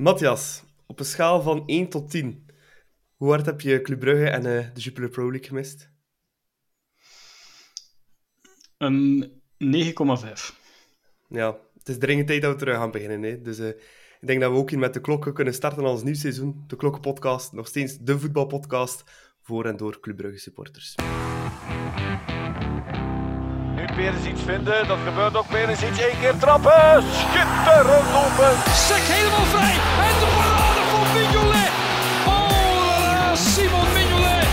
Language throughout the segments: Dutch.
Matthias, op een schaal van 1 tot 10, hoe hard heb je Club Brugge en uh, de Jupiler Pro League gemist? Een 9,5. Ja, het is dringend tijd dat we terug gaan beginnen. Hè? Dus uh, ik denk dat we ook hier met de klokken kunnen starten als nieuw seizoen. De Klokkenpodcast, nog steeds de voetbalpodcast voor en door Club Brugge supporters. Nu Perens iets vinden, dat gebeurt ook. Iets één keer trappen. Schitterend open. Sek helemaal vrij. En de parade van Mignolet. Oh, Simon Mignolet.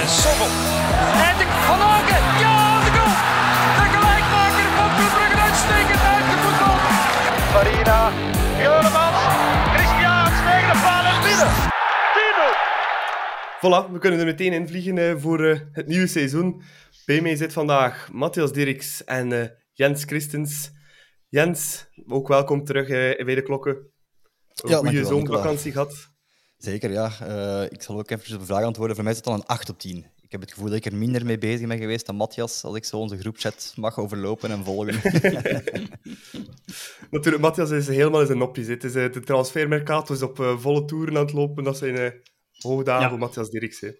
En Sommel. En de Van Aken. Ja, de goal. De gelijkmaker van Club Brugge uitstekend uit de voetbal. Farina. Juremans. Christiaans tegen de paal en binnen. Voilà, we kunnen er meteen in vliegen uh, voor uh, het nieuwe seizoen. Bij mij zit vandaag Matthias Dirks en uh, Jens Christens. Jens, ook welkom terug bij de klokken. Een Ja, goede zomervakantie gehad. Zeker, ja. Eh, ik zal ook even op de vraag antwoorden. Voor mij is het dan een 8 op 10. Ik heb het gevoel dat ik er minder mee bezig ben geweest dan Matthias, als ik zo onze groepchat mag overlopen en volgen. Natuurlijk, Matthias is helemaal in zijn nopjes. Het is, de transfermercato is op volle toeren aan het lopen. Dat zijn uh, hoogdagen Ja. voor Matthias Dirks. hè.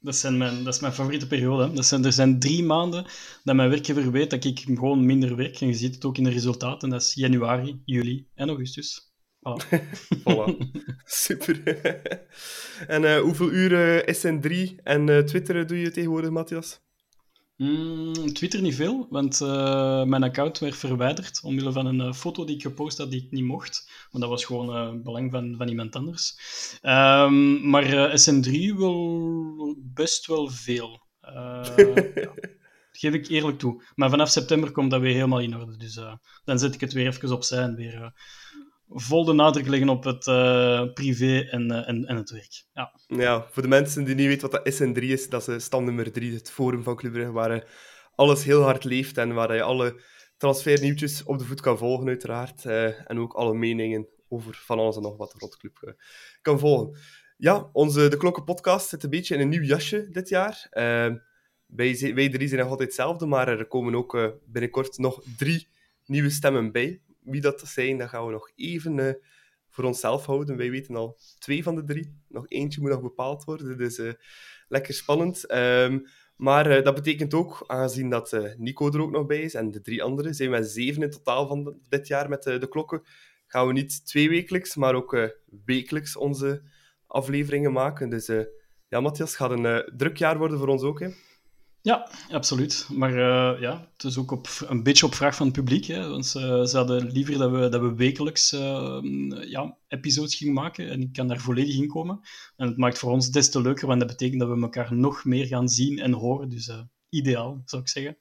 Dat, zijn mijn, dat is mijn favoriete periode. hè. Dat zijn, er zijn drie maanden dat mijn werkgever weet dat ik gewoon minder werk. En je ziet het ook in de resultaten. Dat is januari, juli en augustus. Voilà. Voilà. Super. en eh, hoeveel uur eh, SN3 en eh, Twitter doe je tegenwoordig, Matthias? Mm, Twitter niet veel, want mijn account werd verwijderd omwille van een foto die ik gepost had die ik niet mocht. Want dat was gewoon eh, belang van, van iemand anders. Ehm, maar eh, SN3 wil best wel veel. Eh, ja. Geef ik eerlijk toe. Maar vanaf september komt dat weer helemaal in orde. Dus eh, dan zet ik het weer even opzij en weer eh, vol de nadruk leggen op het privé en, en, en het werk. Ja. Ja, voor de mensen die niet weten wat dat SN3 is, dat is stam nummer 3, het forum van Club Brugge, waar alles heel hard leeft en waar je alle transfernieuwtjes op de voet kan volgen, uiteraard. en ook alle meningen over van alles en nog wat rond Club kan volgen. Ja, onze De Klokken podcast zit een beetje in een nieuw jasje dit jaar. Eh, wij, wij drie zijn nog altijd hetzelfde, maar er komen ook eh, binnenkort nog drie nieuwe stemmen bij. Wie dat zijn, dat gaan we nog even eh, voor onszelf houden. Wij weten al twee van de drie. Nog eentje moet nog bepaald worden, dus eh, lekker spannend. Ehm, maar dat betekent ook, aangezien dat Nico er ook nog bij is en de drie anderen, zijn we zeven in totaal van dit jaar met de klokken. Gaan we niet tweewekelijks, maar ook wekelijks onze afleveringen maken. Dus eh, ja, Matthias, het gaat een eh, druk jaar worden voor ons ook. Hè? Ja, absoluut. Maar eh, ja, het is ook op, een beetje op vraag van het publiek. Hè, want ze, ze hadden liever dat we, dat we wekelijks ja, episodes gingen maken. En ik kan daar volledig in komen. En het maakt voor ons des te leuker, want dat betekent dat we elkaar nog meer gaan zien en horen. Dus ideaal, zou ik zeggen.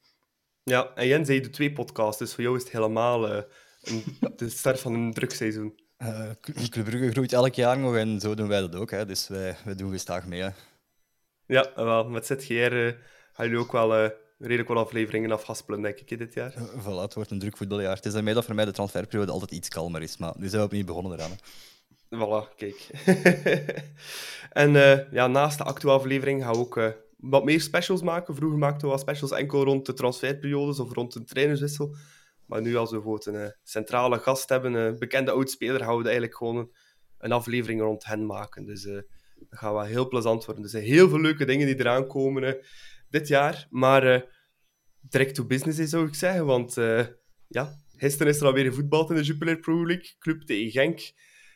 Ja, en Jens, jij doet twee podcasts, dus voor jou is het helemaal een, de start van een druk Eh, Cl- Club Brugge groeit elk jaar nog en zo doen wij dat ook. Hè. Dus wij, wij doen gestaag mee. Hè. Ja, wel, met ZGR eh, gaan jullie ook wel eh, redelijk wel afleveringen afhaspelen, denk ik, dit jaar. Eh, Voilà, het wordt een druk voetbaljaar. Het is daarmee dat voor mij de transferperiode altijd iets kalmer is. Maar nu zijn we opnieuw begonnen eraan. Hè. Voilà, kijk. en eh, ja, naast de actuele aflevering gaan we ook eh, wat meer specials maken. Vroeger maakten we wat specials enkel rond de transferperiodes of rond een trainerswissel. Maar nu, als we bijvoorbeeld een eh, centrale gast hebben, een bekende oudspeler, gaan we eigenlijk gewoon een, een aflevering rond hen maken. Dus eh, dat gaat wel heel plezant worden. Er zijn heel veel leuke dingen die eraan komen eh, dit jaar. Maar eh, direct to business is, zou ik zeggen. Want eh, ja, gisteren is er alweer gevoetbald in de Jupiler Pro League. Club tegen Genk.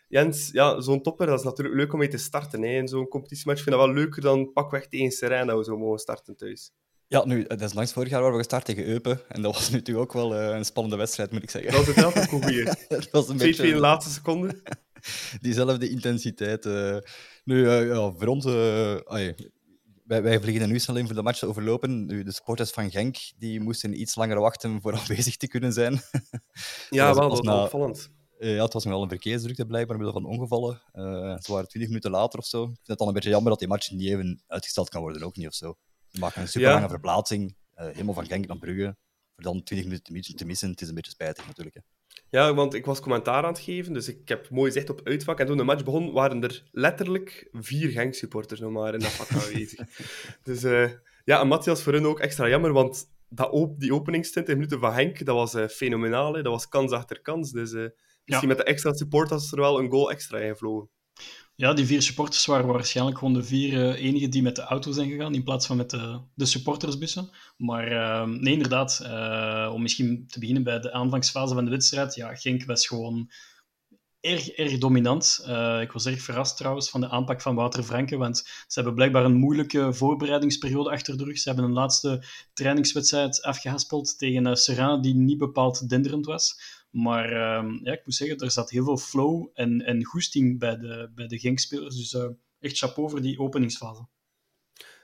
Jens, ja, zo'n topper, dat is natuurlijk leuk om mee te starten. Hè. In zo'n competitiematch vind ik dat wel leuker dan pakweg tegen dat we zo mogen starten thuis. Ja, nu, dat is langs vorig jaar waar we gestart tegen Eupen. En dat was natuurlijk ook wel eh, een spannende wedstrijd, moet ik zeggen. Dat was een goeie. Dat was een 2-2 in de beetje laatste seconde. diezelfde intensiteit. eh. Nu, eh, ja, voor ons... eh, ai, wij, wij vliegen nu snel in voor de match te overlopen. Nu, de supporters van Genk die moesten iets langer wachten voor aanwezig te kunnen zijn. Ja, was- wel, dat was na- opvallend. Eh, ja, het was nog wel een verkeersdrukte blijkbaar, omwille van ongevallen. Eh ze waren 20 minuten later of zo. Ik vind het dan een beetje jammer dat die match niet even uitgesteld kan worden, ook niet of zo. We maken een super lange Ja. verplaatsing, eh, helemaal van Genk naar Brugge. Voor dan 20 minuten te mis- te missen, het is een beetje spijtig natuurlijk. Hè. Ja, want ik was commentaar aan het geven, dus ik heb mooi zicht op het uitvak. En toen de match begon, waren er letterlijk vier Genk-supporters nog maar in dat vak aanwezig. dus eh, ja, en Matthias voor hun ook extra jammer, want dat op, die openingstint in minuten van Henk, dat was uh, fenomenaal. Hè. Dat was kans achter kans. Dus uh, misschien met de extra support was er wel een goal extra ingevlogen. Ja, die vier supporters waren waarschijnlijk gewoon de vier uh, enigen die met de auto zijn gegaan, in plaats van met de, de supportersbussen. Maar nee, inderdaad, om misschien te beginnen bij de aanvangsfase van de wedstrijd, ja, Genk was gewoon erg, erg dominant. Uh, ik was erg verrast trouwens van de aanpak van Wouter Franke, want ze hebben blijkbaar een moeilijke voorbereidingsperiode achter de rug. Ze hebben een laatste trainingswedstrijd afgehaspeld tegen uh, die niet bepaald denderend was. Maar uh, ja, ik moet zeggen, er zat heel veel flow en, en goesting bij de, bij de Genk-spelers. Dus uh, echt chapeau voor die openingsfase.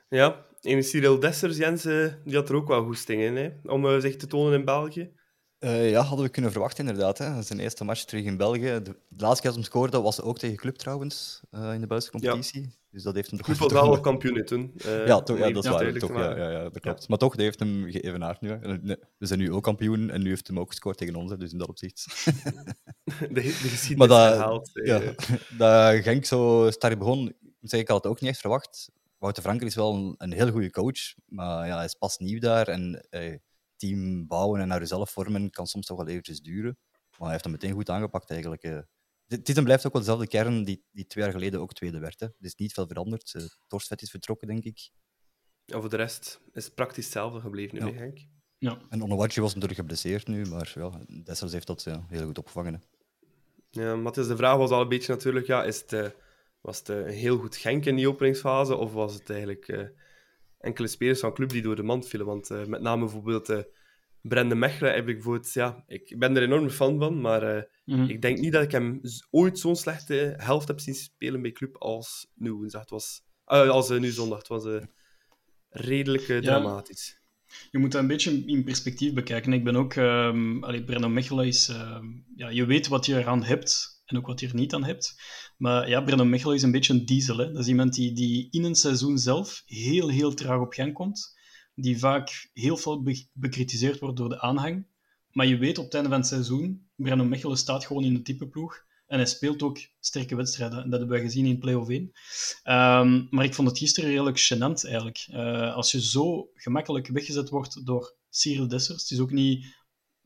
Ja, en Cyril Dessers, Jens, die had er ook wel goesting in, hè, om zich te tonen in België. Uh, ja, hadden we kunnen verwachten, inderdaad. Hè. Zijn eerste match terug in België. De, de laatste keer dat hij scoorde was ook tegen Club trouwens, uh, in de Belgische competitie. Ja. Dus dat heeft hem Club was wel kampioen toen. Uh, ja, toch, ja, dat is waar. Toch, ja, ja, ja, dat klopt. Ja. Maar toch, dat heeft hem geëvenaard nu. Hè. We zijn nu ook kampioen en nu heeft hem ook gescoord tegen ons. Hè, dus in dat opzicht. de, de geschiedenis maar dat, herhaald. Ja, dat Genk zo sterk begon, zeg ik had het ook niet echt verwacht. Wouter Franker is wel een, een heel goede coach, maar ja, hij is pas nieuw daar en team bouwen en naar jezelf vormen kan soms toch wel eventjes duren. Maar hij heeft hem meteen goed aangepakt eigenlijk. Eh. Dit, dit blijft ook wel dezelfde kern die, die twee jaar geleden ook tweede werd. Hè. Er is niet veel veranderd. Uh, Torstvet is vertrokken, denk ik. Ja, voor de rest is het praktisch hetzelfde gebleven nu, ja. denk ik. Ja. En Onowachi was natuurlijk geblesseerd nu, maar ja, Dessers heeft dat ja, heel goed opgevangen. Hè. Ja, Matthias, de vraag was al een beetje natuurlijk, ja, is het, uh, was het een heel goed Genk in die openingsfase, of was het eigenlijk enkele spelers van club die door de mand vielen. Want uh, met name bijvoorbeeld uh, Brendan Mechelen heb ik bijvoorbeeld... Ja, ik ben er enorm fan van, maar uh, mm -hmm. ik denk niet dat ik hem ooit zo'n slechte helft heb zien spelen bij club als nu woensdag. Het was, als nu zondag. Het was redelijk ja. dramatisch. Je moet dat een beetje in perspectief bekijken. Ik ben ook... Um, allee, Brendan Mechelen is... Um, ja, je weet wat je eraan hebt en ook wat je er niet aan hebt. Maar ja, Brennan Mechelen is een beetje een diesel. Hè? Dat is iemand die, die in een seizoen zelf heel, heel traag op gang komt. Die vaak heel veel be bekritiseerd wordt door de aanhang. Maar je weet op het einde van het seizoen, Brennan Mechelen staat gewoon in de type ploeg. En hij speelt ook sterke wedstrijden. Dat hebben we gezien in play-off 1. Um, maar ik vond het gisteren redelijk gênant eigenlijk. Uh, als je zo gemakkelijk weggezet wordt door Cyril Dessers. Het is ook niet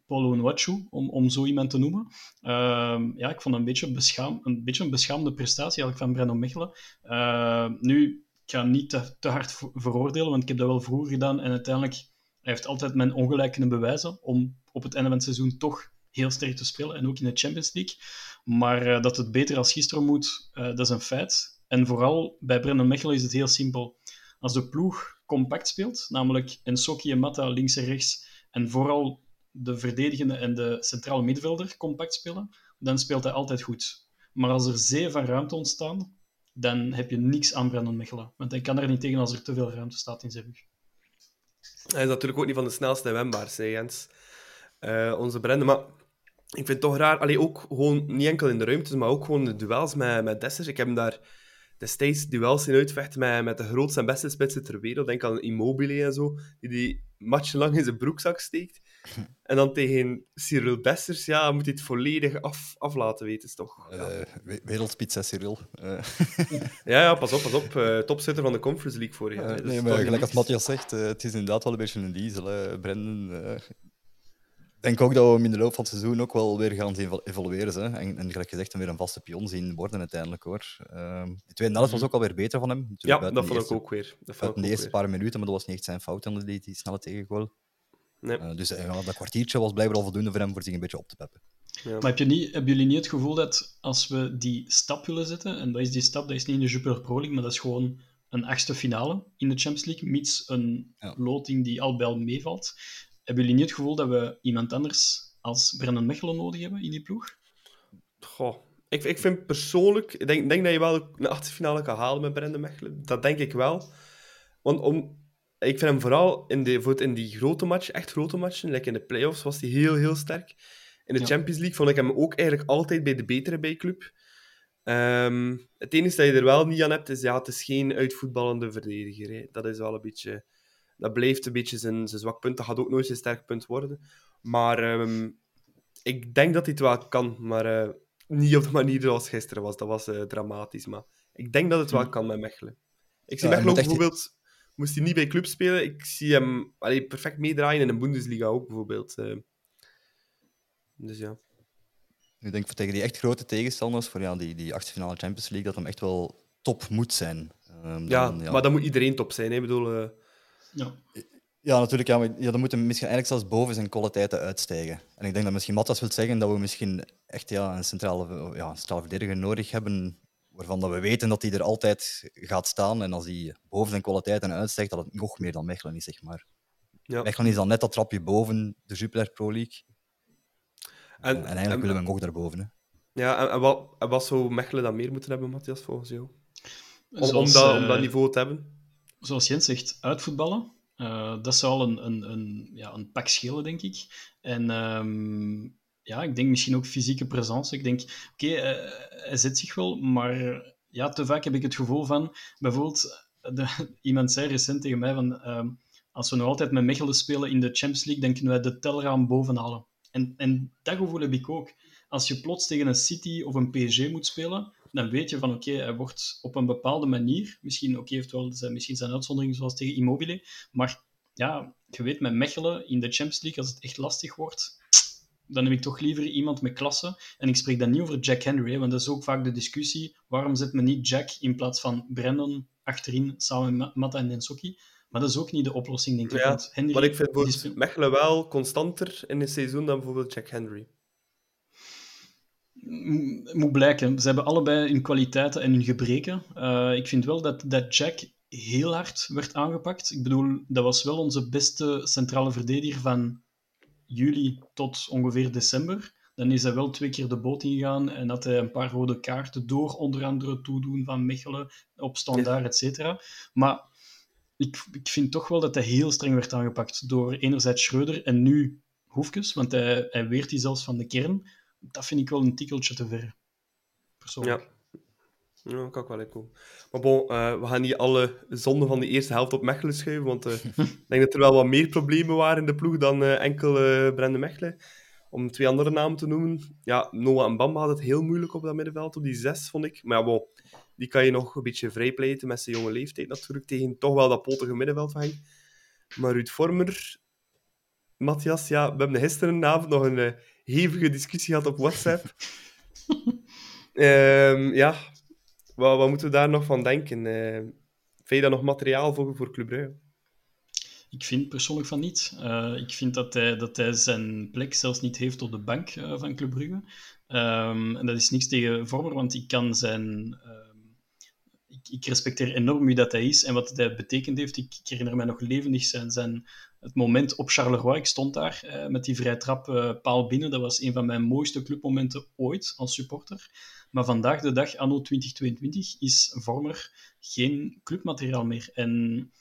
Paulo Nwachu, om, om zo iemand te noemen. Uh, ja, ik vond een beetje, beschaam, een beetje een beschaamde prestatie eigenlijk van Brenno Mechelen. Uh, nu, ik ga niet te, te, hard veroordelen, want ik heb dat wel vroeger gedaan en uiteindelijk hij heeft altijd mijn ongelijk kunnen bewijzen om op het einde van het seizoen toch heel sterk te spelen en ook in de Champions League. Maar uh, dat het beter als gisteren moet, uh, dat is een feit. En vooral bij Brendan Mechelen is het heel simpel. Als de ploeg compact speelt, namelijk Ensoki en Mata links en rechts, en vooral de verdedigende en de centrale middenvelder compact spelen, dan speelt hij altijd goed. Maar als er zee van ruimte ontstaan, dan heb je niks aan Brandon Mechelen. Want hij kan er niet tegen als er te veel ruimte staat in zijn rug. Hij is natuurlijk ook niet van de snelste wembaars, hè, Jens. Uh, onze Brandon, maar ik vind het toch raar. Allee, ook gewoon niet enkel in de ruimtes, maar ook gewoon de duels met, met Dessers. Ik heb hem daar destijds duels in uitvechten met, met de grootste en beste spitsen ter wereld. Denk aan Immobile en zo, die die matchen in zijn broekzak steekt. En dan tegen Cyril Bessers, ja, moet hij het volledig af, af laten weten, is toch? Ja. Uh, hè, Cyril. Uh. ja, ja, pas op, pas op. Uh, topzitter van de Conference League vorig jaar. Uh, nee, maar gelijk als Matthias zegt, het is inderdaad wel een beetje een diesel. Hè. Brendan, ik denk ook dat we hem in de loop van het seizoen ook wel weer gaan zien evolueren. Hè. En, en gelijk gezegd, weer een vaste pion zien worden uiteindelijk. hoor. Uh, de tweede helft was ook alweer beter van hem. Natuurlijk, ja, dat vond ik ook weer. Dat vond de eerste paar minuten, maar dat was niet echt zijn fout die, die snelle tegengoal. Nee. Uh, dus uh, dat kwartiertje was blijkbaar al voldoende voor hem voor zich een beetje op te peppen. Ja. Maar heb je niet, hebben jullie niet het gevoel dat als we die stap willen zetten, en dat is die stap, dat is niet in de Jupiler Pro League, maar dat is gewoon een achtste finale in de Champions League, mits een ja. loting die al bij al meevalt. Hebben jullie niet het gevoel dat we iemand anders als Brennan Mechelen nodig hebben in die ploeg? Goh, ik, ik vind persoonlijk... Ik denk, denk dat je wel een achtste finale kan halen met Brendan Mechelen. Dat denk ik wel. Want om, ik vind hem vooral in, de, in die grote match, echt grote matchen, like in de playoffs, was hij heel, heel sterk. In de ja. Champions League vond ik hem ook eigenlijk altijd bij de betere bijclub. Um, het enige dat je er wel niet aan hebt, is ja, het is geen uitvoetballende verdediger. Hè. Dat is wel een beetje... Dat blijft een beetje zijn, zijn zwak punt. Dat gaat ook nooit zijn sterk punt worden. Maar um, ik denk dat hij het wel kan. Maar uh, niet op de manier zoals gisteren was. Dat was uh, dramatisch. Maar ik denk dat het wel kan met Mechelen. Ik zie ja, Mechelen bijvoorbeeld moest hij niet bij club spelen. Ik zie hem allee, perfect meedraaien in de Bundesliga ook, bijvoorbeeld. Eh. dus ja. Ik denk voor tegen die echt grote tegenstanders, voor ja, die, die achtste finale Champions League, dat hem echt wel top moet zijn. Ehm, dan, ja, maar dan moet iedereen top zijn. Hè. Ik bedoel, eh, Ja. Ja, natuurlijk. Ja, maar, ja, dan moet hem misschien eigenlijk zelfs boven zijn kwaliteiten uitstijgen. En ik denk dat misschien Matas wil zeggen dat we misschien echt ja, een centrale, ja, een centrale verdediger nodig hebben, waarvan dat we weten dat hij er altijd gaat staan. En als hij boven zijn kwaliteiten uitstijgt, dat het nog meer dan Mechelen is, zeg maar. ja. Mechelen is dan net dat trapje boven de Jupiler Pro League. En, En, eigenlijk en- willen we hem ook daarboven. Hè. ja, en, en wat, en wat zou Mechelen dan meer moeten hebben, Matthias, volgens jou? Om, dat, om eh, dat niveau te hebben? zoals Jens zegt, uitvoetballen. Eh, dat zou al een, een, een, ja, een pak schelen, denk ik. En ehm, ja, ik denk misschien ook fysieke presence. Ik denk, oké, eh, hij zet zich wel, maar ja, te vaak heb ik het gevoel van, bijvoorbeeld, de, iemand zei recent tegen mij van, ehm, als we nog altijd met Mechelen spelen in de Champions League, dan kunnen wij de telraam bovenhalen. En, en dat gevoel heb ik ook. Als je plots tegen een City of een PSG moet spelen, dan weet je van oké, hij wordt op een bepaalde manier, misschien, oké, heeft wel zijn, misschien zijn uitzonderingen zoals tegen Immobile, maar ja, je weet met Mechelen in de Champions League, als het echt lastig wordt, dan heb ik toch liever iemand met klasse. En ik spreek dan niet over Jack Henry, hè, want dat is ook vaak de discussie, waarom zet men niet Jack in plaats van Brandon achterin samen met Matta en Densoki? Maar dat is ook niet de oplossing, denk ik. Ja, want Henry, Maar ik vind voor Mechelen wel constanter in een seizoen dan bijvoorbeeld Jack Henry. Moet blijken. Ze hebben allebei hun kwaliteiten en hun gebreken. Eh, ik vind wel dat, dat Jack heel hard werd aangepakt. Ik bedoel, dat was wel onze beste centrale verdediger van juli tot ongeveer december. Dan is hij wel twee keer de boot ingegaan en had hij een paar rode kaarten door onder andere toedoen van Mechelen op standaard, et cetera. Maar ik, ik vind toch wel dat hij heel streng werd aangepakt door enerzijds Schreuder en nu Hoefkes, want hij, hij weert die zelfs van de kern. Dat vind ik wel een tikkeltje te ver. Persoonlijk. Ja. Ja, kan ik wel in komen. Maar bon, eh, we gaan niet alle zonden van de eerste helft op Mechelen schuiven, want eh, ik denk dat er wel wat meer problemen waren in de ploeg dan eh, enkel Brende Mechelen. Om twee andere namen te noemen. Ja, Noah en Bamba had het heel moeilijk op dat middenveld, op die zes, vond ik. Maar ja, bon, die kan je nog een beetje vrijpleiten met zijn jonge leeftijd natuurlijk, tegen toch wel dat potige middenveld van. Maar Ruud Vormer, Matthias, ja, we hebben gisterenavond nog een hevige discussie gehad op WhatsApp. Ehm, ja, wat, moeten we daar nog van denken? Eh, vind je dat nog materiaal voor, voor Club Brugge? Ik vind persoonlijk van niet. Eh, ik vind dat hij, dat hij zijn plek zelfs niet heeft op de bank eh, van Club Brugge. Ehm, en dat is niks tegen Vormer, want ik kan zijn... ik, respecteer enorm wie dat hij is en wat hij betekend heeft. Ik, herinner mij nog levendig zijn, zijn, het moment op Charleroi. Ik stond daar eh, met die vrije trap eh, paal binnen. Dat was een van mijn mooiste clubmomenten ooit als supporter. Maar vandaag de dag, anno 2022, is Vormer geen clubmateriaal meer. En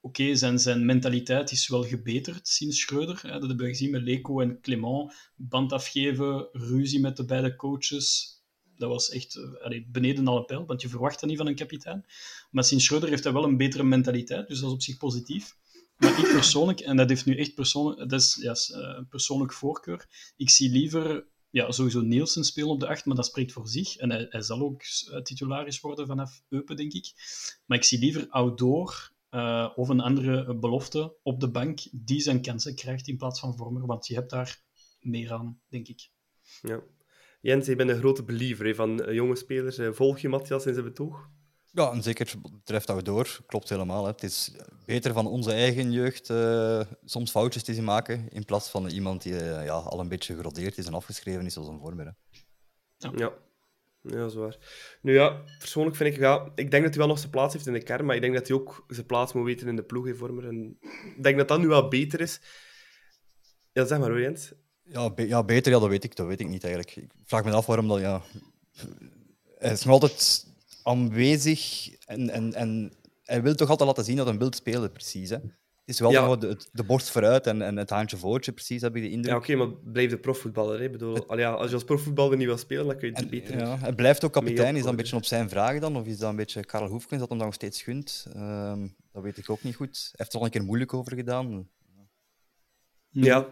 oké, zijn, zijn mentaliteit is wel gebeterd sinds Schreuder. Dat hebben we gezien met Leco en Clement. Band afgeven, ruzie met de beide coaches. Dat was echt eh, allee, beneden alle pijl, want je verwacht dat niet van een kapitein. Maar sinds Schreuder heeft hij wel een betere mentaliteit, dus dat is op zich positief. Maar ik persoonlijk, en dat heeft nu echt persoonlijk, dat is eh, persoonlijk voorkeur, ik zie liever ja, sowieso Nielsen spelen op de acht, maar dat spreekt voor zich. En hij, zal ook eh, titularis worden vanaf Eupen, denk ik. Maar ik zie liever Outdoor eh, of een andere belofte op de bank die zijn kansen krijgt in plaats van Vormer, want je hebt daar meer aan, denk ik. Ja. Jens, je bent een grote believer hè, van eh, jonge spelers. Eh, Volg je Matthias in zijn betoog? Ja, en zeker wat betreft dat we door. Klopt helemaal. Hè. Het is beter van onze eigen jeugd eh, soms foutjes te zien maken, in plaats van iemand die ja, al een beetje gerodeerd is en afgeschreven is, zoals een vormer. Hè. Ja. Ja, dat is waar. Nu ja, persoonlijk vind ik, ja, ik denk dat hij wel nog zijn plaats heeft in de kern, maar ik denk dat hij ook zijn plaats moet weten in de ploeg, hè, Vormer. En ik denk dat dat nu wel beter is. Ja, zeg maar hoor, Jens. Ja, be- ja, beter, ja, dat weet ik, dat weet ik niet eigenlijk. Ik vraag me af waarom dat, ja... Hij is nog altijd aanwezig en, en, en hij wil toch altijd laten zien dat hij wil spelen, precies. Hè. Het is wel Ja. de, de borst vooruit en, en het handje voortje, precies, heb ik de indruk. Ja, oké, maar blijf de profvoetballer. Hè. Ik Bedoel, al ja, als je als profvoetballer niet wil spelen, dan kun je het En, beter. ja, hij blijft ook kapitein. Is dat een beetje op zijn vraag dan? Of is dat een beetje Karel Hoefkens dat hem dat nog steeds gunt? Ehm, dat weet ik ook niet goed. Hij heeft er al een keer moeilijk over gedaan. Ja.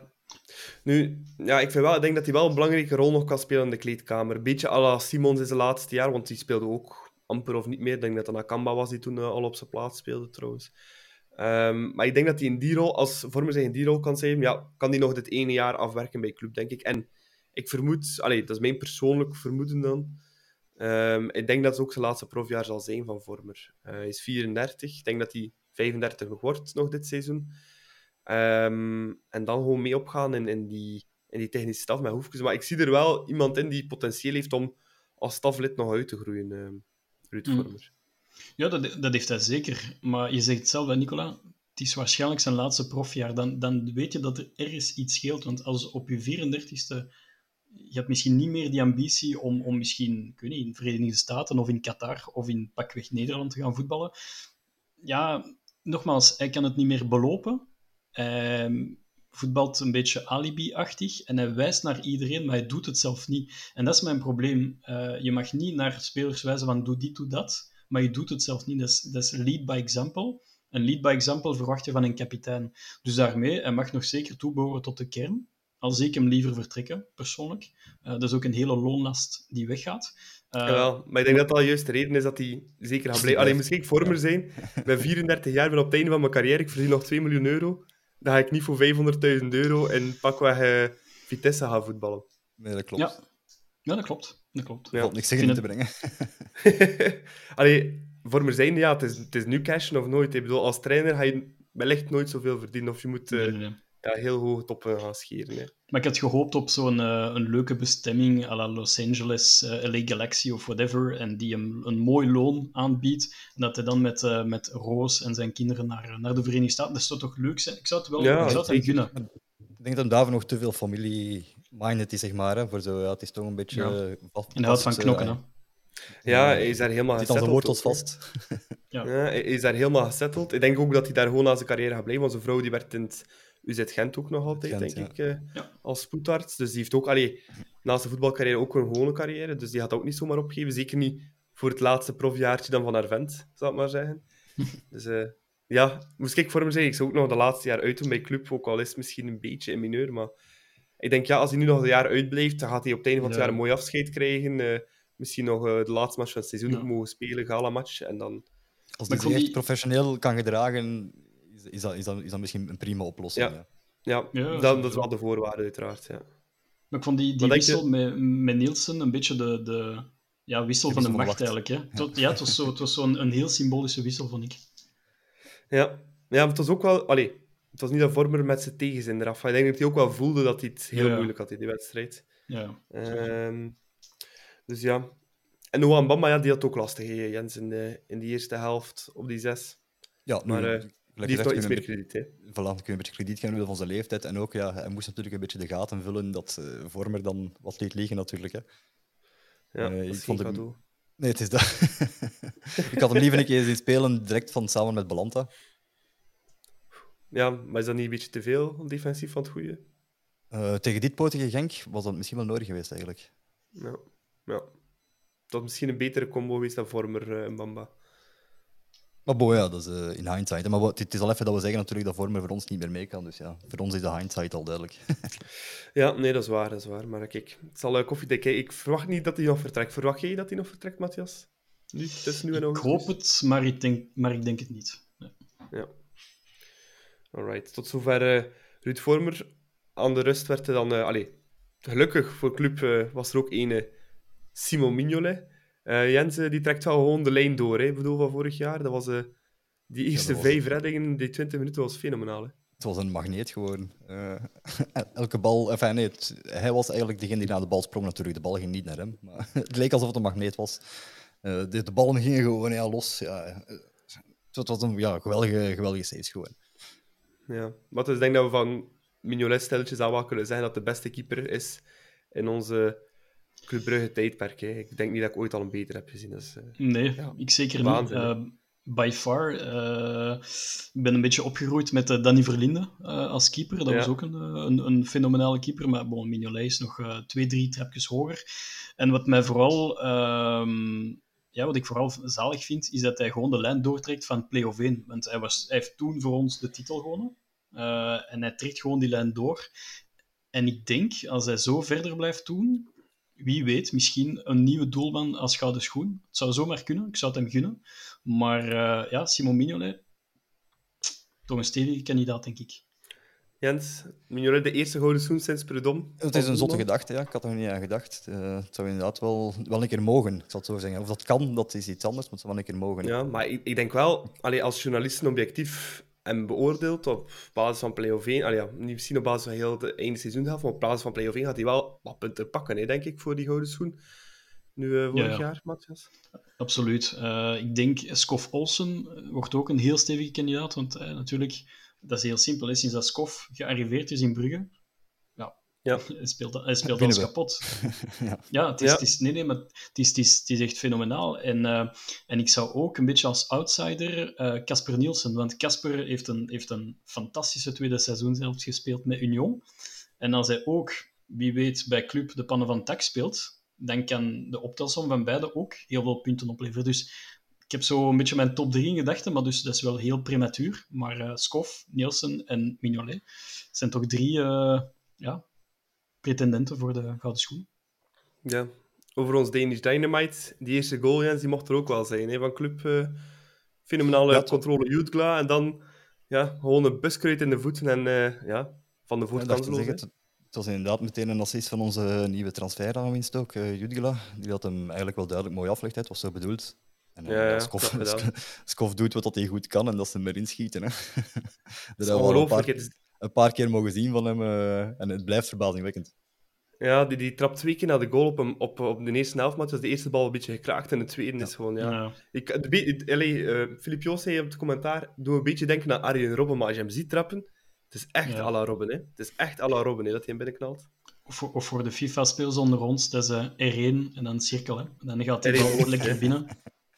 Nu, ja, ik, vind wel, ik denk dat hij wel een belangrijke rol nog kan spelen in de kleedkamer. Beetje à la Simons in zijn laatste jaar, want die speelde ook amper of niet meer. Ik denk dat het Nakamba was die toen eh, al op zijn plaats speelde, trouwens. Ehm, maar ik denk dat hij in die rol, als Vormer zich in die rol kan zijn, ja, kan hij nog dit ene jaar afwerken bij club, denk ik. En ik vermoed, allee, dat is mijn persoonlijk vermoeden dan. Ehm, ik denk dat het ook zijn laatste profjaar zal zijn van Vormer. Eh, hij is 34. Ik denk dat hij 35 nog wordt nog dit seizoen. Ehm, en dan gewoon mee opgaan in, in, die, in die technische staf met Hoefkes. Maar ik zie er wel iemand in die potentieel heeft om als staflid nog uit te groeien, uh, Ruud Mm. Vormer. Ja, dat, dat heeft hij zeker. Maar je zegt het zelf, Nicola, het is waarschijnlijk zijn laatste profjaar. Dan, dan weet je dat er ergens iets scheelt. Want als op je 34ste... Je hebt misschien niet meer die ambitie om, om misschien, ik weet niet, in de Verenigde Staten of in Qatar of in pakweg Nederland te gaan voetballen. Ja, nogmaals, hij kan het niet meer belopen. Hij voetbalt een beetje alibi-achtig en hij wijst naar iedereen, maar hij doet het zelf niet. En dat is mijn probleem. Uh, je mag niet naar spelers wijzen van doe dit, doe dat maar je doet het zelf niet. Dat is, dat is lead by example. En lead by example verwacht je van een kapitein. Dus daarmee, hij mag nog zeker toebehoren tot de kern. Al zie ik hem liever vertrekken, persoonlijk. Uh, dat is ook een hele loonlast die weggaat. Uh, Jawel, maar ik denk dat dat juist de reden is dat hij zeker gaat blijven. Alleen misschien ik vormer zijn. Ik ben 34 jaar, ben op het einde van mijn carrière. Ik verdien nog 2 miljoen euro. Dan ga ik niet voor 500.000 euro en pakweg uh, Vitesse gaan voetballen. Nee, dat klopt. Ja, ja dat klopt. Dat klopt. Ja. valt niks zeggen in te brengen. Allee, voor me zijn, ja, het is, het is nu cashen of nooit. Ik bedoel, als trainer ga je wellicht nooit zoveel verdienen. Of je moet uh, nee, nee, nee. Ja, heel hoog toppen gaan scheren. Hè. Maar ik had gehoopt op zo'n uh, een leuke bestemming à la Los Angeles, uh, LA Galaxy of whatever. En die hem een mooi loon aanbiedt. En dat hij dan met, uh, met Roos en zijn kinderen naar, naar de Verenigde Staten. Dat zou toch leuk zijn? Ik zou het wel ja, ik zou het hem gunnen. Ik denk dat hem daarvoor nog te veel familie-minded is, zeg maar. Hè, voor zo, ja, het is toch een beetje... Ja. Uh, vast, en hij houdt van knokken, hè. Ja, hij is daar helemaal Zit wortels vast. ja. ja. hij is daar helemaal gesetteld. Ik denk ook dat hij daar gewoon aan zijn carrière gaat blijven. Want zijn vrouw die werkt in het UZ Gent ook nog altijd, Gent, denk ja. ik, uh, ja. als spoedarts. Dus die heeft ook allee, naast de voetbalcarrière ook een gewone carrière. Dus die gaat ook niet zomaar opgeven. Zeker niet voor het laatste profjaartje dan van haar vent, zou ik maar zeggen. dus uh, ja, moest ik voor hem zeggen, ik zou ook nog de laatste jaar uitdoen bij club, ook al is het misschien een beetje in mineur, maar ik denk, ja, als hij nu nog een jaar uitblijft, dan gaat hij op het einde van het Ja. jaar een mooi afscheid krijgen. Uh, misschien nog uh, de laatste match van het seizoen Ja. mogen spelen, gala-match, en dan... Als hij zich echt die- professioneel kan gedragen, is, dat, is, dat, is dat misschien een prima oplossing. Ja. Ja. Ja, Ja, dat, dat is wel de voorwaarde, uiteraard, ja. Maar ik vond die, die je? wissel met, met Nielsen een beetje de, de ja, wissel De van de macht eigenlijk. Hè. Het, was- ja, het was zo'n zo zo'n een heel symbolische wissel, vond ik. Ja, ja maar het was ook wel... Allee, het was niet dat Vormer met zijn tegenzin eraf. Ik denk dat hij ook wel voelde dat hij het heel Ja. moeilijk had in die wedstrijd. Ja, Ehm, dus ja. En Noah Bamba, ja, die had ook lastig, Jens, in, de, in die eerste helft op die zes. Ja, Maar eh, die heeft wel iets meer krediet, hè. Voilà, kun je een beetje krediet geven van zijn leeftijd. En ook, ja, hij moest natuurlijk een beetje de gaten vullen dat eh Vormer dan wat liet liggen, natuurlijk. Hè. Ja, dat ik vond hem- cadeau. Nee, het is dat. ik had hem liever een keer zien spelen, direct van samen met Balanta. Ja, maar is dat niet een beetje te veel defensief van het goede? Eh, tegen dit potige Genk was dat misschien wel nodig geweest, eigenlijk. Ja. ja. Dat misschien een betere combo geweest dan Vormer en Bamba. Maar bon, ja, dat is eh, in hindsight. Maar wat- het is al even dat we zeggen natuurlijk dat Vormer voor ons niet meer mee kan. Dus ja, voor ons is de hindsight al duidelijk. Ja, nee, dat is waar, dat is waar. Maar kijk, het zal uh, koffiedik. hè. Ik verwacht niet dat hij nog vertrekt. Verwacht jij dat hij nog vertrekt, Matthias? Nu, tussen nu en ik hoop het, maar ik denk, maar ik denk het niet. Nee. Ja. Alright, tot zover eh, Ruud Vormer. Aan de rust werd er dan... eh allee, gelukkig voor club eh, was er ook ene Simon Mignolet. Eh Jens, eh, die trekt wel gewoon de lijn door, hè. Ik bedoel, van vorig jaar. Dat was... eh, die eerste was vijf het. reddingen in die 20 minuten was fenomenaal. Hè. Het was een magneet gewoon. Elke bal... Enfin, nee, het- hij was eigenlijk degene die naar de bal sprong natuurlijk. De bal ging niet naar hem. Maar het leek alsof het een magneet was. De, de ballen gingen gewoon ja, los. Ja, het was een ja, geweldige, geweldige saves gewoon. Ja. Maar dus ik denk dat we van Mignolet stilletjes aan wel kunnen zeggen dat de beste keeper is in onze Club Brugge tijdperk. Hè. Ik denk niet dat ik ooit al een beter heb gezien. Dus, Nee, Ja. ik zeker Waanzin, niet. Eh, by far. eh, ik ben een beetje opgegroeid met Danny Verlinde als keeper. Dat Ja. was ook een, een, een fenomenale keeper. Maar bon, Mignolet is nog twee, drie trapjes hoger. En wat mij vooral... ehm, ja, wat ik vooral zalig vind, is dat hij gewoon de lijn doortrekt van play-off 1. Want hij, was, hij heeft toen voor ons de titel gewonnen. En hij trekt gewoon die lijn door. En ik denk, als hij zo verder blijft doen, wie weet, misschien een nieuwe doelman als gouden schoen. Het zou zomaar kunnen, ik zou het hem gunnen. Maar eh, ja, Simon Mignolet, toch een stevige kandidaat, denk ik. Jens, Mignolet, de eerste gouden schoen sinds Prudhomme. Het is een zotte gedachte, ja. ik had er niet aan gedacht. Uh, het zou inderdaad wel, wel een keer mogen, ik zal het zo zeggen. Of dat kan, dat is iets anders, maar het zou wel een keer mogen. Ja, maar ik, ik denk wel, allee, als journalisten objectief en beoordeeld op basis van play-off 1. Allee, ja, niet misschien op basis van heel de einde seizoen maar op basis van play-off 1 gaat hij wel wat punten pakken, hè, denk ik, voor die gouden schoen. Nu uh, vorig ja, ja. jaar, Matthias. Absoluut. Uh, ik denk, Skof Olsen wordt ook een heel stevige kandidaat, want uh, natuurlijk, dat is heel simpel. Hè. Sinds dat Skof gearriveerd is in Brugge, ja, hij speelt, hij speelt alles kapot. ja, ja, het is, Het is, nee, nee, maar het is, het is, het is echt fenomenaal. En, uh, en ik zou ook een beetje als outsider Casper uh, Nielsen, want Casper heeft een, heeft een fantastische tweede seizoen zelfs gespeeld met Union. En als hij ook, wie weet, bij Club de pannen van tak speelt, dan kan de optelsom van beide ook heel veel punten opleveren. Dus ik heb zo een beetje mijn top 3 in gedachten, maar dus dat is wel heel prematuur. Maar uh, Skof, Nielsen en Mignolet zijn toch drie uh, ja, pretendenten voor de gouden schoen. Ja, over ons Danish Dynamite, die eerste goal, Jens, die mocht er ook wel zijn, hè, van club. Uh, fenomenale ja, controle Jutgla, en dan ja, gewoon een buskruid in de voeten en ja, van de voorkant ja, het, het was inderdaad meteen een assist van onze nieuwe transferaanwinst ook, uh, Judgila. Die had hem eigenlijk wel duidelijk mooi afgelegd, het was zo bedoeld. En uh, ja, ja, Skof, Skof doet wat hij goed kan en dat ze hem erin schieten. Hè. dat we een paar, een paar keer mogen zien van hem uh, en het blijft verbazingwekkend. Ja, die, die trapt twee keer naar de goal op, hem, op, op de eerste helft, maar was de eerste bal een beetje gekraakt en de tweede ja. is gewoon, ja. ja. Ik, de, allee, uh, Filip Joos zei op het commentaar, doe een beetje denken aan Arjen Robben, maar als je hem ziet trappen, het is echt Ja. à la Robben, hè. Het is echt à la Robben, hè, dat hij hem binnenknalt. Of, voor- of voor de FIFA-speel zonder ons, dat is eh, R1 en dan een cirkel. Hè. En dan gaat hij R1 wel wolkje, lekker binnen.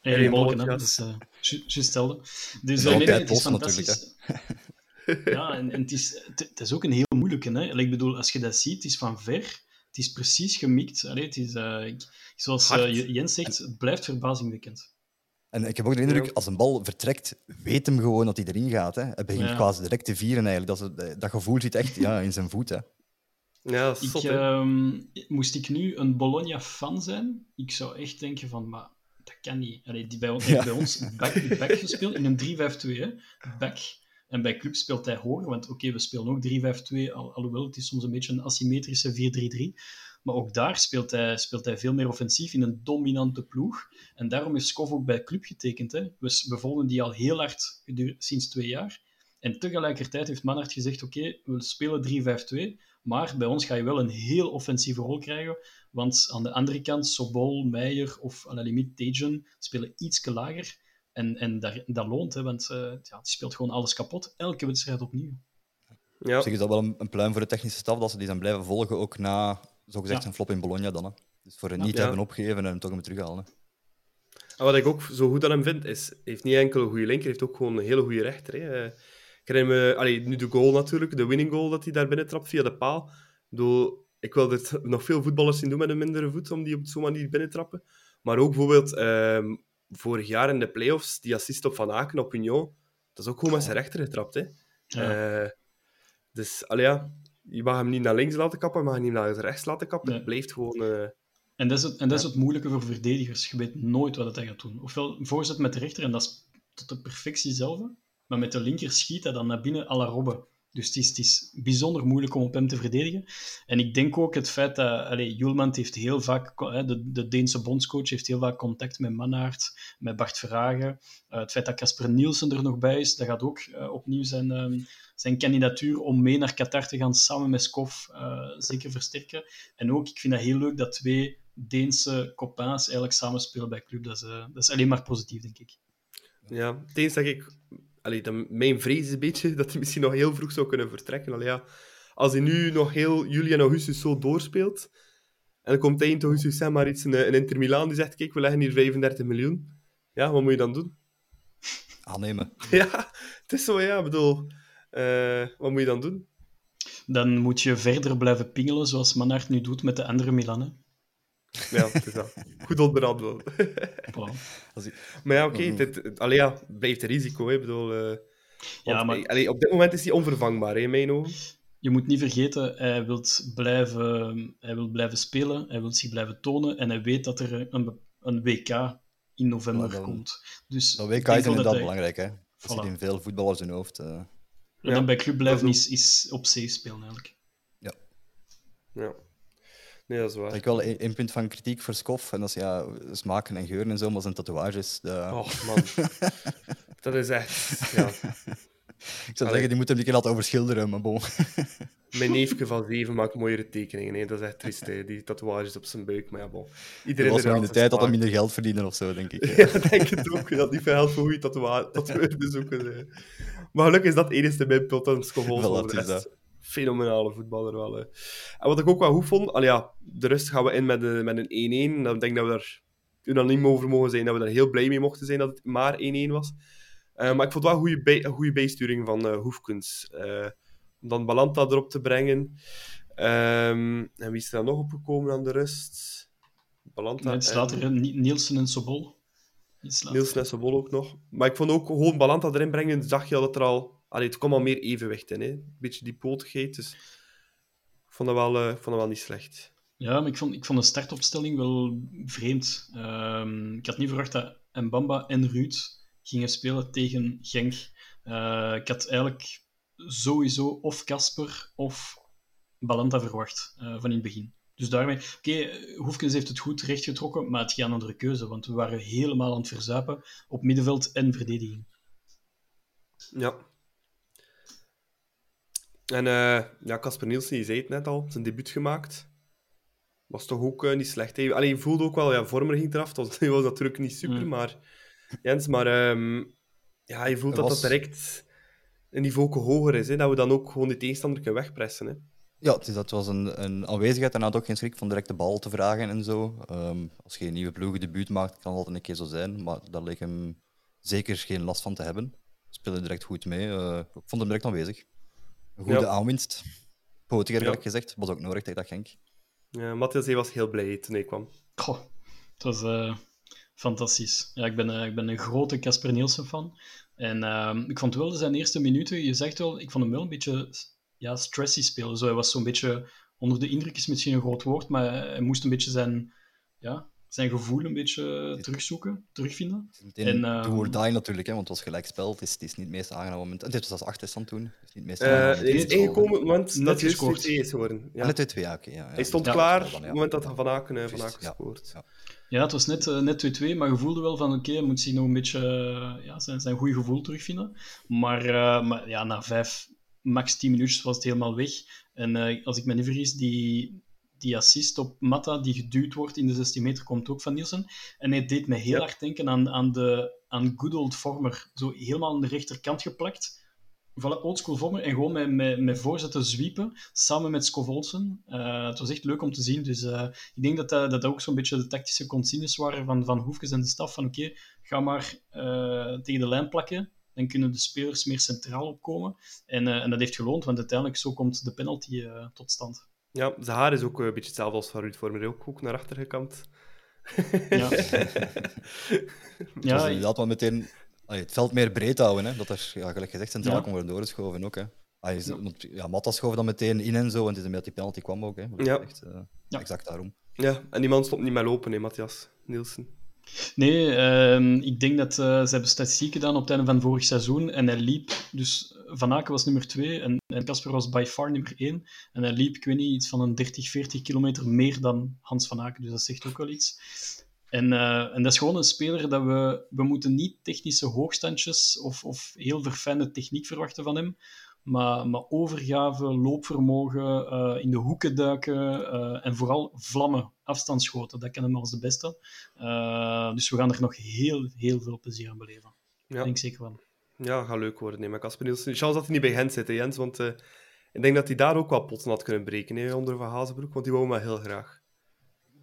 R1 R1 wolken, hè. is eh, ju- juist hetzelfde. Dus eh, nee, het is fantastisch. Ja, en, en het, is, het, het is ook een heel moeilijke. Hè. Ik bedoel, als je dat ziet, het is van ver, het is precies gemikt. Allee, het is, eh, ik- zoals eh. Jens zegt, het blijft verbazingwekkend. En ik heb ook de indruk, als een bal vertrekt, weet hem gewoon dat hij erin gaat. Hè. Hij begint Ja. quasi direct te vieren eigenlijk. Dat, is- dat gevoel zit echt ja, in zijn voet. Hè. Ja, dat is Ik, ehm, moest ik nu een Bologna-fan zijn, ik zou echt denken van, maar dat kan niet. Allee, die bij, ons- Ja. bij ons back, back gespeeld in een 3-5-2, hè. Back. En bij club speelt hij hoger, want oké, we spelen ook 3-5-2, al, alhoewel het is soms een beetje een asymmetrische 4-3-3. Maar ook daar speelt hij, speelt hij veel meer offensief in een dominante ploeg. En daarom heeft Skov ook bij club getekend. Hè. We, we volgen die al heel hard sinds twee jaar. En tegelijkertijd heeft Manhart gezegd, oké, we spelen 3-5-2, maar bij ons ga je wel een heel offensieve rol krijgen, want aan de andere kant, Sobol, Meijer of la limite Tejan spelen iets lager. En, en dat, dat loont, hè, want eh, ja, die speelt gewoon alles kapot, elke wedstrijd opnieuw. Ja. Op zich is dat wel een, een pluim voor de technische staf, dat ze die zijn blijven volgen, ook na zogezegd Ja. een flop in Bologna dan. Hè. Dus voor het Ja. niet Ja. hebben opgegeven en hem toch hem terughalen. Hè. En wat ik ook zo goed aan hem vind, is hij heeft niet enkel een goede linker, hij heeft ook gewoon een hele goede rechter. Hè. Eh, Ik herinner me, allee, nu de goal natuurlijk, de winning goal dat hij daar binnen trapt via de paal. Ik bedoel, ik wil dit nog veel voetballers zien doen met een mindere voet, om die op zo'n manier binnen te trappen. Maar ook bijvoorbeeld ehm, vorig jaar in de playoffs, die assist op Van Aken op Union, dat is ook gewoon met zijn rechter getrapt. Hè. Ja. Eh, dus, allee, ja, je mag hem niet naar links laten kappen, je mag hem niet naar rechts laten kappen. Nee. Het blijft gewoon... eh, En dat is het, en dat is het moeilijke voor verdedigers. Je weet nooit wat hij gaat doen. Ofwel voorzet met de rechter, en dat is tot de perfectie zelf. Maar met de linker schiet hij dan naar binnen à la Robben. Dus het is, is bijzonder moeilijk om op hem te verdedigen. En ik denk ook het feit dat... Allee, heeft heel vaak... De, de Deense bondscoach heeft heel vaak contact met Mannaert, met Bart Verhagen. Eh, het feit dat Casper Nielsen er nog bij is, dat gaat ook eh, opnieuw zijn, ehm, zijn kandidatuur om mee naar Qatar te gaan, samen met Skov, eh, zeker versterken. En ook, ik vind dat heel leuk dat twee Deense copains eigenlijk samenspelen bij club. Dat is, dat is alleen maar positief, denk ik. Ja, het eens dat ik... Allee, mijn vrees is een beetje dat hij misschien nog heel vroeg zou kunnen vertrekken. Allee, ja, als hij nu nog heel juli en augustus zo doorspeelt, en dan komt eind augustus zeg maar iets, een, een Inter Milaan die zegt, kijk, we leggen hier 35 miljoen. Ja, wat moet je dan doen? Aannemen. Ja, het is zo, ja, ik bedoel... eh, wat moet je dan doen? Dan moet je verder blijven pingelen, zoals Mannaert nu doet met de andere Milanen. Ja, het is dat. Goed ik- maar ja, oké, Mhm. dit het- allee, ja, blijft een risico, hè. Ik bedoel... eh, Ja, maar- eh, allee, op dit moment is hij onvervangbaar, hè, in mijn ogen. Je moet niet vergeten, hij wil blijven, hij wil blijven spelen, hij wil zich blijven tonen en hij weet dat er een, een WK in november Ja, dan- komt. Dus Dat ik WK is inderdaad hij- belangrijk. Hè. Dat Voilà. zit in veel voetballers hun hoofd. eh. En Ja, dan bij club blijven is, is op C spelen eigenlijk. Ja. Nee, dat is waar. Heb ik wel één punt van kritiek voor Skof. En dat is ja, smaken en geuren en zo, maar zijn tatoeages. De... Oh, man. dat is echt... Ja. ik zou zeggen, die moeten hem een keer laten overschilderen, maar bon. Mijn neefje van zeven maakt mooiere tekeningen. hè. Dat is echt triest, hè. die tatoeages op zijn buik. Maar ja, bon. Er Iedereen was in de tijd dat hij minder geld verdienen of zo, denk ik. Ja, denk het ook. Dat niet veel voor goede te zoeken. Maar gelukkig is dat het enige bij Pilton Scholes. Voilà, Fenomenale voetballer wel. hè. En wat ik ook wel goed vond, al ja, de rust gaan we in met, een- met een 1-1. Dan denk ik dat we daar unaniem over mogen zijn, dat we daar heel blij mee mochten zijn dat het maar 1-1 was. Eh, maar ik vond wel een goede, bij, goede bijsturing van eh Hoefkens. Eh, om dan Balanta erop te brengen. Ehm, en wie is er dan nog opgekomen aan de rust? Balanta Iets en- later Ni- Nielsen en Sobol. Iets later. Niels Nessebol ook nog. Maar ik vond ook gewoon Balanta erin brengen, zag je dat er al... Allee, het kwam al meer evenwicht in, hè. Een beetje die potigheid, dus... Ik vond dat wel, eh, vond dat wel niet slecht. Ja, maar ik vond, ik vond de startopstelling wel vreemd. Ehm, ik had niet verwacht dat Mbamba en Ruud gingen spelen tegen Genk. Eh, ik had eigenlijk sowieso of Casper of Balanta verwacht eh, van in het begin. Dus daarmee, oké, Hoefkens heeft het goed rechtgetrokken, maar het ging een andere keuze, want we waren helemaal aan het verzuipen op middenveld en verdediging. Ja. En eh, ja, Casper Nielsen, je zei het net al, zijn debuut gemaakt. Was toch ook eh, niet slecht. Hè? Alleen je voelde ook wel, ja, Vormer ging eraf. Dat was, was natuurlijk niet super, Mm. maar... Jens, maar ehm, ja, je voelt dat was- dat direct een niveau hoger is. Hè? Dat we dan ook gewoon de tegenstander kunnen wegpressen. Hè? Ja, het is, dat was een, een aanwezigheid en had ook geen schrik van direct de bal te vragen en zo. Ehm, als je een nieuwe ploeg debuut maakt, kan dat altijd een keer zo zijn, maar daar leek hem zeker geen last van te hebben. Speelde direct goed mee. eh, ik vond hem direct aanwezig. Een goede Ja. aanwinst. Potiger, Ja. gelijk gezegd. Was ook nodig tegen dat Genk. Ja, Matthias hij was heel blij toen hij kwam. Goh, het was eh, fantastisch. Ja, ik, ben, eh, ik ben een grote Casper Nielsen fan. En ehm, ik vond wel zijn eerste minuten, je zegt wel, ik vond hem wel een beetje ja, stressy spelen. Zo, hij was zo'n beetje onder de indruk, is misschien een groot woord, maar hij moest een beetje zijn, ja, zijn gevoel een beetje terugzoeken, terugvinden. En, ehm, do or die natuurlijk, hè, want het was gelijk spel. Het is, het is niet het meest aangenaam moment. En dit was als achterstand toen. Het is niet het meest Eh, aangenaam is moment. ingekomen op het moment Net dat hij gescoord. 2 is geworden. Ja. Ja. Net 2 ja, oké. ja, ja. Hij stond Ja, klaar op het moment dat Van Aken, eh, Van Aken ja. scoort. Ja. Ja, het was net, eh, net 2-2, maar je voelde wel van oké, hij moet zich nog een beetje eh, ja, zijn, zijn goede gevoel terugvinden. Maar, eh, maar ja, na vijf, max 10 minuutjes was het helemaal weg. En eh, als ik me niet vergis, die, die assist op Matta die geduwd wordt in de 16 meter komt ook van Nielsen. En hij deed me heel Ja. hard denken aan, aan, de, aan good old Vormer. Zo helemaal aan de rechterkant geplakt. Voilà, oldschool Vormer. En gewoon met, met, met voorzetten zwiepen, samen met Scovolsen. Eh het was echt leuk om te zien. Dus eh, ik denk dat dat, dat ook zo'n beetje de tactische consignes waren van, van Hoefkes en de staf. Van oké, ga maar eh, tegen de lijn plakken. Dan kunnen de spelers meer centraal opkomen. En, eh, en dat heeft geloond, want uiteindelijk zo komt de penalty eh, tot stand. Ja, zijn haar is ook eh, een beetje hetzelfde als van Ruud Vormer. Ook, ook naar achter gekamd. Ja, ja inderdaad wel meteen allee, het veld meer breed houden. Hè, dat er, ja, gelijk gezegd, centraal Ja. kon worden doorgeschoven ook. Hè. Allee, ja, Matta schoof dan meteen in en zo, en het is een beetje die penalty kwam ook. Hè. Ja. Echt, eh, Ja. Exact daarom. Ja, en die man stopt niet meer lopen, hè, Matthias Nielsen. Nee, ehm, ik denk dat eh, ze hebben statistiek gedaan op het einde van vorig seizoen en hij liep, dus Van Aken was nummer 2 en en Casper was by far nummer 1 en hij liep, ik weet niet, iets van een 30, 40 kilometer meer dan Hans Van Aken, dus dat zegt ook wel iets. En, eh, en dat is gewoon een speler dat we, we moeten niet technische hoogstandjes of, of heel verfijnde techniek verwachten van hem, maar, maar overgave, loopvermogen, eh, in de hoeken duiken eh, en vooral vlammen, afstandsschoten, dat kennen we als de beste. Uh, dus we gaan er nog heel, heel veel plezier aan beleven. Ja, Ik denk zeker van. ja gaat leuk worden. Nee, maar Casper Nielsen... Chance dat hij niet bij Gent zit, hè, Jens. Want eh, ik denk dat hij daar ook wel potten had kunnen breken hè, onder Van Hazenbroek. Want die wou hem wel heel graag.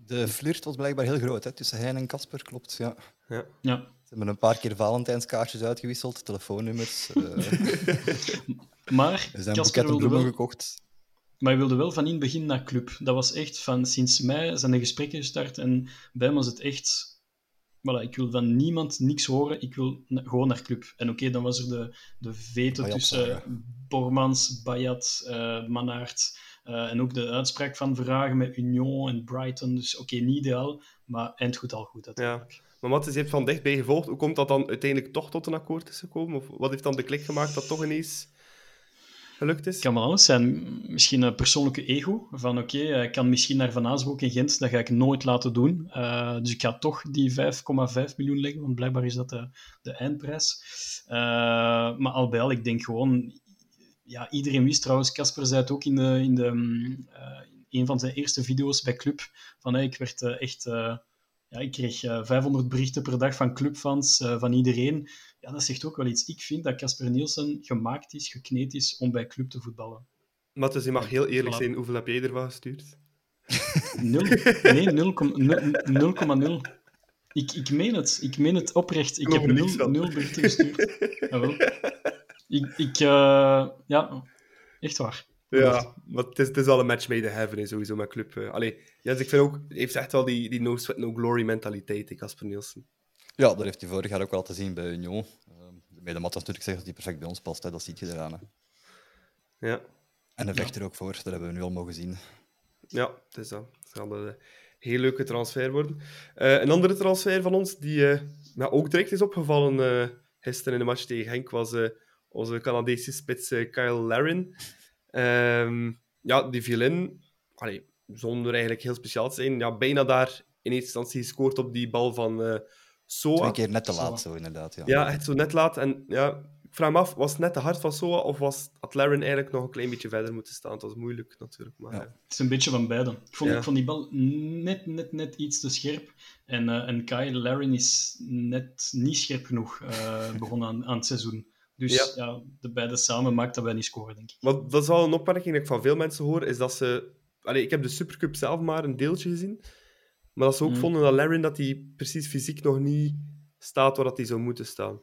De flirt was blijkbaar heel groot hè, tussen hij en Casper, klopt. Ja. Ja. Ja. Ze hebben een paar keer Valentijnskaartjes uitgewisseld, telefoonnummers. eh, Maar er zijn Casper boeketten wilde, wel, gekocht. maar hij wilde wel van in het begin naar club. Dat was echt van sinds mei zijn de gesprekken gestart en bij hem was het echt. Voilà, ik wil van niemand niks horen, ik wil na- gewoon naar club. En oké, dan was er de, de vete Bayat, tussen ja. Bormans, Bayat, eh Mannaert. eh, en ook de uitspraak van Vragen met Union en Brighton. Dus oké, niet ideaal, maar eind goed al goed uiteindelijk. Maar Matthias heeft van dichtbij gevolgd. Hoe komt dat dan uiteindelijk toch tot een akkoord is gekomen? Of wat heeft dan de klik gemaakt dat toch ineens gelukt is. Kan wel alles zijn. Misschien een persoonlijke ego. Van oké, ik kan misschien naar Van Azenbroek in Gent. Dat ga ik nooit laten doen. Uh, dus ik ga toch die 5,5 miljoen leggen. Want blijkbaar is dat de, de eindprijs. Uh, maar al bij al, ik denk gewoon... Ja, iedereen wist trouwens, Casper zei het ook in, de, in, de, uh, een van zijn eerste video's bij Club. Van ik werd echt... ja, ik kreeg 500 berichten per dag van clubfans, van iedereen ja, dat zegt ook wel iets. Ik vind dat Casper Nielsen gemaakt is, gekneed is om bij club te voetballen. Maar dus je mag heel eerlijk zijn, hoeveel heb jij ervan gestuurd? Nul. Nee, 0,0. Ik, ik meen het. Ik meen het oprecht. Ik heb nul, nul berichten gestuurd. Jawel. Ik, ik uh, ja, echt waar. Ja, maar het is, het is al een match made in heaven, sowieso met club. Uh, allee, ja, dus ik vind ook, hij heeft echt wel die, die no sweat, no glory mentaliteit, Casper Nielsen. Ja, dat heeft hij vorig jaar ook wel te zien bij Union. Uh, bij de mat natuurlijk zeggen dat hij perfect bij ons past, hè. dat ziet je eraan. Hè. Ja. En hij vecht er ook voor, dat hebben we nu al mogen zien. Ja, het is dat. Het zal een heel leuke transfer worden. Uh, een andere transfer van ons, die uh, ja, ook direct is opgevallen uh, gisteren in de match tegen Henk, was onze Canadese spits Kyle Larin. Um, ja, die viel in, allee, zonder eigenlijk heel speciaal te zijn, ja, bijna daar in eerste instantie gescoord op die bal van Soa. Twee keer net te laat, zo inderdaad. Ja, ja echt zo net laat. En ja, ik vraag me af, was het net te hard van Soa of was, had Laren eigenlijk nog een klein beetje verder moeten staan? Het was moeilijk natuurlijk. Maar, ja. Het is een beetje van beide. Ik vond, ja. ik vond die bal net, net, net iets te scherp. En, uh, en Kai Laren is net niet scherp genoeg uh, begonnen aan, aan het seizoen. Dus ja. ja. de beide samen maakt dat wij niet scoren, denk ik. Wat, dat is wel een opmerking die ik van veel mensen hoor, is dat ze... Allee, ik heb de Supercup zelf maar een deeltje gezien. Maar dat ze ook mm. vonden dat Laren dat hij precies fysiek nog niet staat waar dat hij zou moeten staan.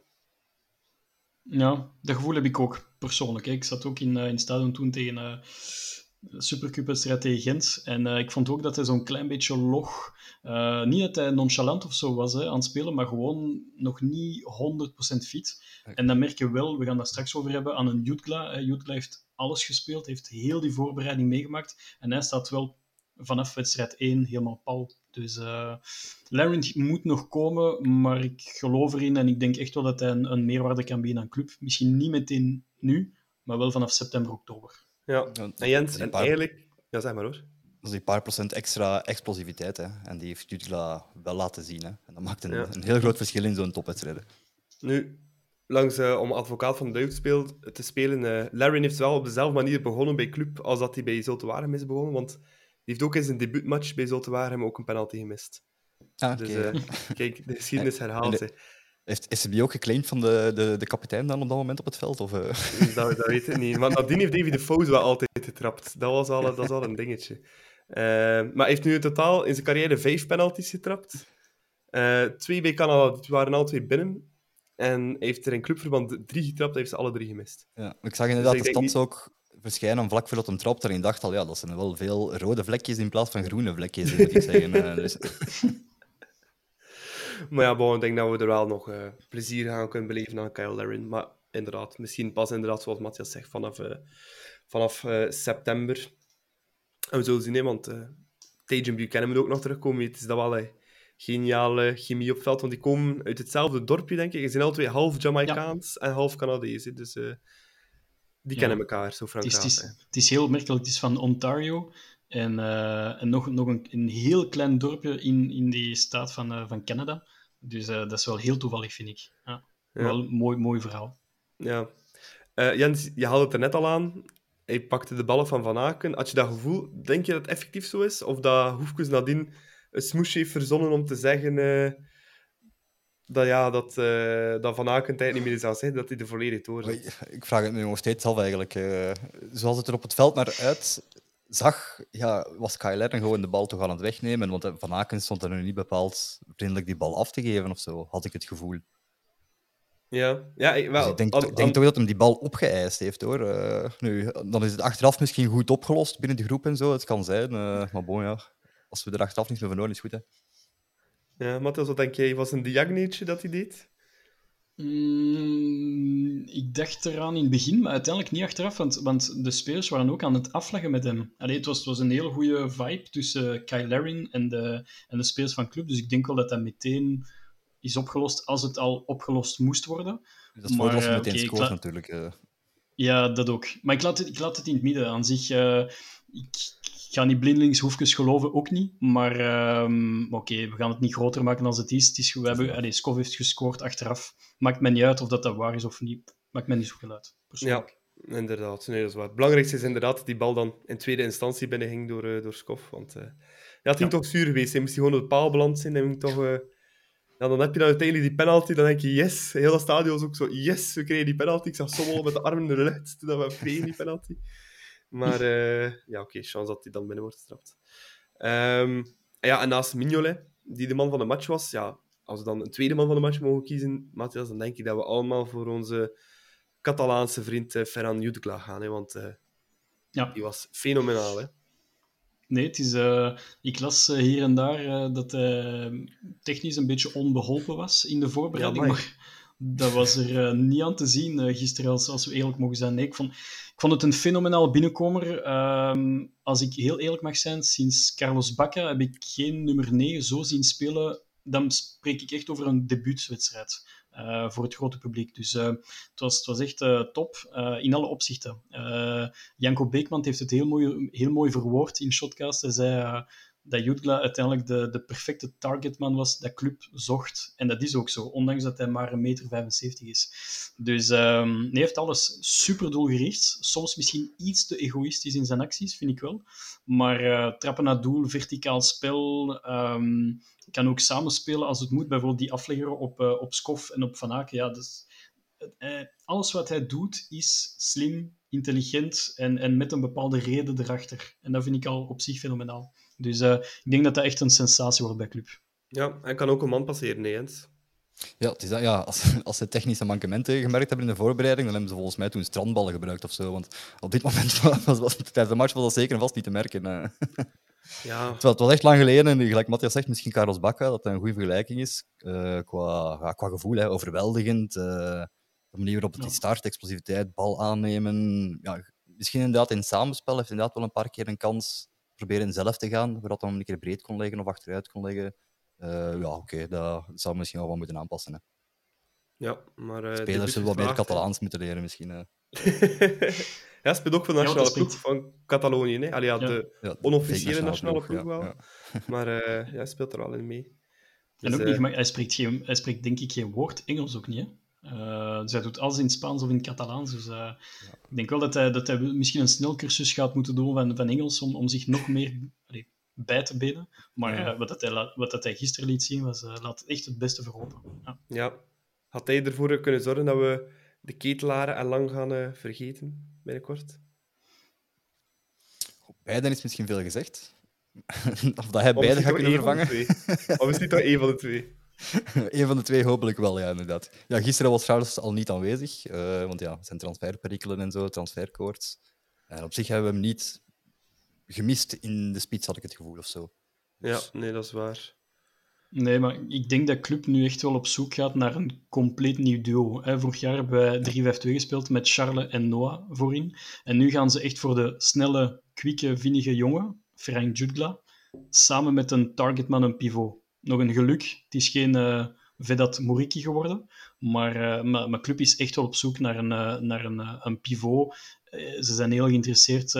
Ja, dat gevoel heb ik ook persoonlijk. Hè. Ik zat ook in, uh, in het stadion toen tegen uh, Supercup-wedstrijd tegen Gent. En uh, ik vond ook dat hij zo'n klein beetje log... niet dat hij nonchalant of zo was hè, aan het spelen, maar gewoon nog niet 100% fit. En dan merk je wel, we gaan daar straks over hebben, aan een Jutgla. Jutgla heeft alles gespeeld, heeft heel die voorbereiding meegemaakt. En hij staat wel vanaf wedstrijd 1 helemaal pal. Dus uh, Larry moet nog komen, maar ik geloof erin en ik denk echt wel dat hij een, een meerwaarde kan bieden aan club. Misschien niet meteen nu, maar wel vanaf september, oktober. Ja, en Jens, en eigenlijk... Ja, zeg maar hoor. Dat is die paar procent extra explosiviteit. Hè. En die heeft Jutla wel laten zien. Hè. En dat maakt een, ja. een heel groot verschil in zo'n topwedstrijden. Nu, langs, uh, om advocaat van de duivel speel, te spelen, uh, Larry heeft wel op dezelfde manier begonnen bij club als dat hij bij Zulte Waregem is begonnen. Want heeft ook in zijn debuutmatch bij Zulte Waregem ook een penalty gemist. Ah, dus uh, kijk, de geschiedenis herhaalt zich. Heeft SCB ook geclaimd van de, de, de kapitein dan op dat moment op het veld? Of, uh? dat, dat weet ik niet. Maar nadien heeft Davy de Fouz wel altijd getrapt. Dat was al, dat was al een dingetje. Uh, maar hij heeft nu in totaal in zijn carrière vijf penalties getrapt. Uh, twee bij Canada, die waren al twee binnen. En hij heeft er in clubverband drie getrapt, hij heeft ze alle drie gemist. Ja, ik zag inderdaad dus de stand niet... ook verschijnen vlak voordat hem trapt. En ik dacht al, ja, dat zijn wel veel rode vlekjes in plaats van groene vlekjes, moet ik zeggen. dus... Maar ja, bon, ik denk dat we er wel nog uh, plezier gaan kunnen beleven aan Kyle Larin. Maar inderdaad, misschien pas inderdaad, zoals Matthias zegt, vanaf, uh, vanaf uh, september. En we zullen zien, hè, want uh, Tajan Buchanan moet ook nog terugkomen. Het is dat wel een geniale chemie op het veld, want die komen uit hetzelfde dorpje, denk ik. Ze zijn al twee half Jamaicaans ja. en half Canadees. Dus die kennen elkaar, zo frank. Het, is, het is heel opmerkelijk, het is van Ontario. En, uh, en nog, nog een, een, heel klein dorpje in, in die staat van, uh, van Canada. Dus uh, dat is wel heel toevallig, vind ik. Ja. ja. Wel een mooi, mooi verhaal. Ja. Jens, je haalde het er net al aan. Hij pakte de ballen van Van Aken. Had je dat gevoel, denk je dat het effectief zo is? Of dat Hoefkes nadien een smoesje heeft verzonnen om te zeggen dat, ja, dat, dat Van Aken tijd niet meer is aan zeggen, dat hij er volledig door is? Ik vraag het nu nog steeds af eigenlijk. zoals het er op het veld naar uit zag, ja, was Kyle Lerner gewoon de bal toch aan het wegnemen. Want Van Aken stond er nu niet bepaald vriendelijk die bal af te geven of zo, had ik het gevoel. Ja, ja ik, wel, dus ik denk, al, denk toch dat hem die bal opgeëist heeft hoor. Uh, nu, dan is het achteraf misschien goed opgelost binnen de groep en zo. Het kan zijn, uh, maar bon ja. Als we er achteraf niets meer van horen, is goed hè. Ja, Matthias, wat denk jij? Was een diagneetje dat hij deed? Mm, ik dacht eraan in het begin, maar uiteindelijk niet achteraf, want, want de spelers waren ook aan het afleggen met hem. Allee, het, was, het was een heel goede vibe tussen Kyle Larin en de, en de spelers van club, dus ik denk wel dat dat meteen is opgelost als het al opgelost moest worden. Dat is je meteen okay, scoort natuurlijk. Uh. Ja, dat ook. Maar ik laat het, ik laat het in het midden. Aan zich, uh, ik ga niet blindelings hoefjes geloven, ook niet. Maar um, oké, okay, we gaan het niet groter maken dan het is. Het is we hebben, allez, Skov heeft gescoord achteraf. Maakt me niet uit of dat, dat waar is of niet. Maakt me niet zoveel uit, persoonlijk. Ja, inderdaad. Nee, dat is waar. Het belangrijkste is inderdaad dat die bal dan in tweede instantie binnenging door, uh, door Skov. Want uh, ja, het ging ja. toch zuur geweest. Hij moest gewoon op de paal beland zijn. Hij toch... Uh, ja, dan heb je dan uiteindelijk die penalty, dan denk je, yes. Heel dat stadion was ook zo, yes, we kregen die penalty. Ik zag Sommel met de armen in de lucht toen we kregen die penalty. Maar uh, ja, oké, okay, chance dat hij dan binnen wordt gestraft. Um, ja, en naast Mignolet, die de man van de match was, ja, als we dan een tweede man van de match mogen kiezen, Matthias, dan denk ik dat we allemaal voor onze Catalaanse vriend uh, Ferran Jutgla gaan. Hè, want uh, ja. die was fenomenaal. Hè. Nee, het is, uh, ik las uh, hier en daar dat hij technisch een beetje onbeholpen was in de voorbereiding. Ja, maar dat was er niet aan te zien gisteren, als, als we eerlijk mogen zijn. Nee, ik, vond, ik vond het een fenomenaal binnenkomer. Ehm, als ik heel eerlijk mag zijn, sinds Carlos Bacca heb ik geen nummer 9 zo zien spelen. Dan spreek ik echt over een debuutswedstrijd. Uh, voor het grote publiek. Dus het, was, het was echt top in alle opzichten. Janko Beekman heeft het heel mooi, heel mooi verwoord in Shotcast. Hij zei dat Jutgla uiteindelijk de, de perfecte targetman was dat club zocht. En dat is ook zo, ondanks dat hij maar een meter 75 is. Dus um, hij heeft alles super doelgericht. Soms misschien iets te egoïstisch in zijn acties, vind ik wel. Maar trappen naar doel, verticaal spel... Um, kan ook samenspelen als het moet. Bijvoorbeeld die aflegger op, uh, op Skof en op Van Aken. Ja, dus, uh, alles wat hij doet is slim, intelligent en, en met een bepaalde reden erachter. En dat vind ik al op zich fenomenaal. Dus uh, ik denk dat dat echt een sensatie wordt bij club. Ja, hij kan ook een man passeren, nee, Jens. Ja, het is dat, ja als, als ze technische mankementen gemerkt hebben in de voorbereiding, dan hebben ze volgens mij toen strandballen gebruikt of zo. Want op dit moment, was, was, tijdens de match, was dat zeker en vast niet te merken. Ja. Terwijl het was echt lang geleden, en gelijk Matthias zegt, misschien Carlos Bacca, dat dat een goede vergelijking is. Uh, qua, ja, qua gevoel, hè, overweldigend. Uh, de manier waarop het ja. start, explosiviteit, bal aannemen. Ja, misschien inderdaad in samenspel heeft inderdaad wel een paar keer een kans proberen zelf te gaan, voordat hij hem een keer breed kon leggen of achteruit kon leggen. Uh, ja, oké, okay, dat zou misschien wel wat moeten aanpassen. Hè. Ja, maar... Spelers zullen wat meer Catalaans moeten leren, misschien. Ja, speelt ook voor de nationale ja, ploeg van Catalonië. Hè? Allee, ja, de ja, onofficiële nationale ploeg, ploeg wel. Maar uh, hij speelt er al in mee. Dus, en ook niet, uh, hij, spreekt geen, hij spreekt denk ik geen woord Engels ook niet. Hè? Uh, dus hij doet alles in het Spaans of in het Catalaans. Dus uh, ik denk wel dat hij, dat hij misschien een snelcursus gaat moeten doen van, van Engels om, om zich nog meer allee, bij te benen. Maar ja. uh, wat, dat hij, wat dat hij gisteren liet zien, was, laat echt het beste verhopen. Ja. ja. Had hij ervoor kunnen zorgen dat we de ketelaren en lang gaan vergeten? binnenkort? Beiden is misschien veel gezegd. of dat hij beide gaat kunnen vervangen. of is dit toch één van de twee? Eén van de twee hopelijk wel, ja, inderdaad. Ja, gisteren was Charles al niet aanwezig, uh, want ja, zijn transferperikelen en zo, transferkoorts. En op zich hebben we hem niet gemist in de spits, had ik het gevoel, of zo. Dus... Ja, nee, dat is waar. Nee, maar ik denk dat club nu echt wel op zoek gaat naar een compleet nieuw duo. Vorig jaar hebben wij 3-5-2 gespeeld met Charles en Noah voorin. En nu gaan ze echt voor de snelle, kwikke, vinnige jongen, Frank Jutgla, samen met een targetman, een pivot. Nog een geluk, het is geen uh, Vedat Moriki geworden, maar, uh, maar, maar, club is echt wel op zoek naar een, uh, naar een, een pivot. ze zijn heel geïnteresseerd,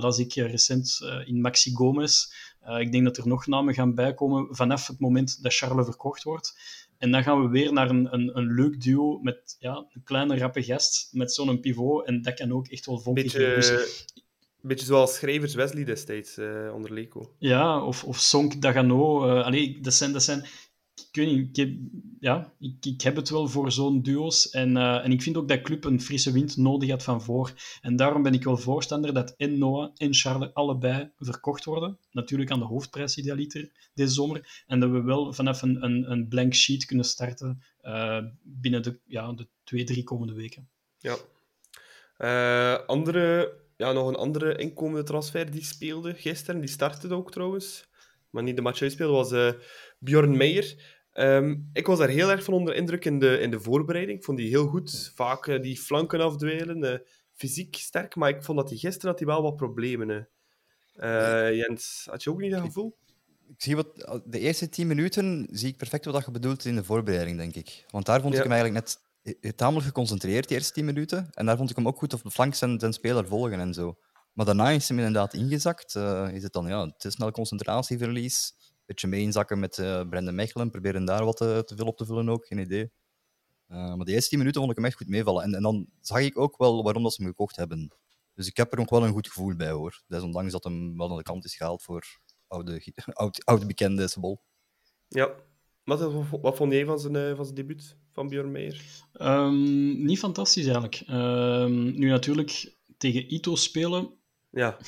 las ik recent, in Maxi Gomez. Ik denk dat er nog namen gaan bijkomen vanaf het moment dat Charles verkocht wordt. En dan gaan we weer naar een, een, een leuk duo met ja, een kleine rappe gast met zo'n pivot. En dat kan ook echt wel beetje, dus... beetje zoals schrijvers Wesley destijds uh, onder Leco. Ja, of, of Sonk Dagano. Uh, allee, dat zijn, dat zijn ik weet niet, ik heb, ja, ik, ik heb het wel voor zo'n duo's. En, uh, en ik vind ook dat club een frisse wind nodig had van voor. En daarom ben ik wel voorstander dat en Noah en Charles allebei verkocht worden. Natuurlijk aan de hoofdprijs idealiter deze zomer. En dat we wel vanaf een, een, een blank sheet kunnen starten binnen de, ja, de twee, drie komende weken. Ja. Andere, ja, nog een andere inkomende transfer die speelde gisteren. Die startte ook trouwens. Maar niet de match uitspeelde, was Bjorn Meijer. Um, ik was daar heel erg van onder indruk in de, in de voorbereiding. Ik vond die heel goed. Vaak uh, die flanken afdwelen. Uh, fysiek sterk, maar ik vond dat hij gisteren had hij wel wat problemen. Uh, Jens, had je ook niet dat gevoel? Ik zie wat, de eerste tien minuten zie ik perfect wat je bedoelt in de voorbereiding, denk ik. Want daar vond ja. ik hem eigenlijk net eh, eh, tamelijk geconcentreerd die eerste 10 minuten. En daar vond ik hem ook goed op de flank zijn, zijn speler volgen en zo. Maar daarna is hij inderdaad ingezakt. Uh, is het dan ja, te snel concentratieverlies. Een beetje mee inzakken met uh, Brendan Mechelen. Proberen daar wat te, te veel op te vullen ook, geen idee. Maar de eerste 10 minuten vond ik hem echt goed meevallen. En, en dan zag ik ook wel waarom dat ze hem gekocht hebben. Dus ik heb er nog wel een goed gevoel bij hoor. Desondanks dat hem wel aan de kant is gehaald voor oude, oude, bekende Sebol. Ja. Wat, wat vond jij van zijn, van zijn debuut van Björn Meijer? Um, niet fantastisch eigenlijk. Um, nu natuurlijk tegen Ito spelen. Ja.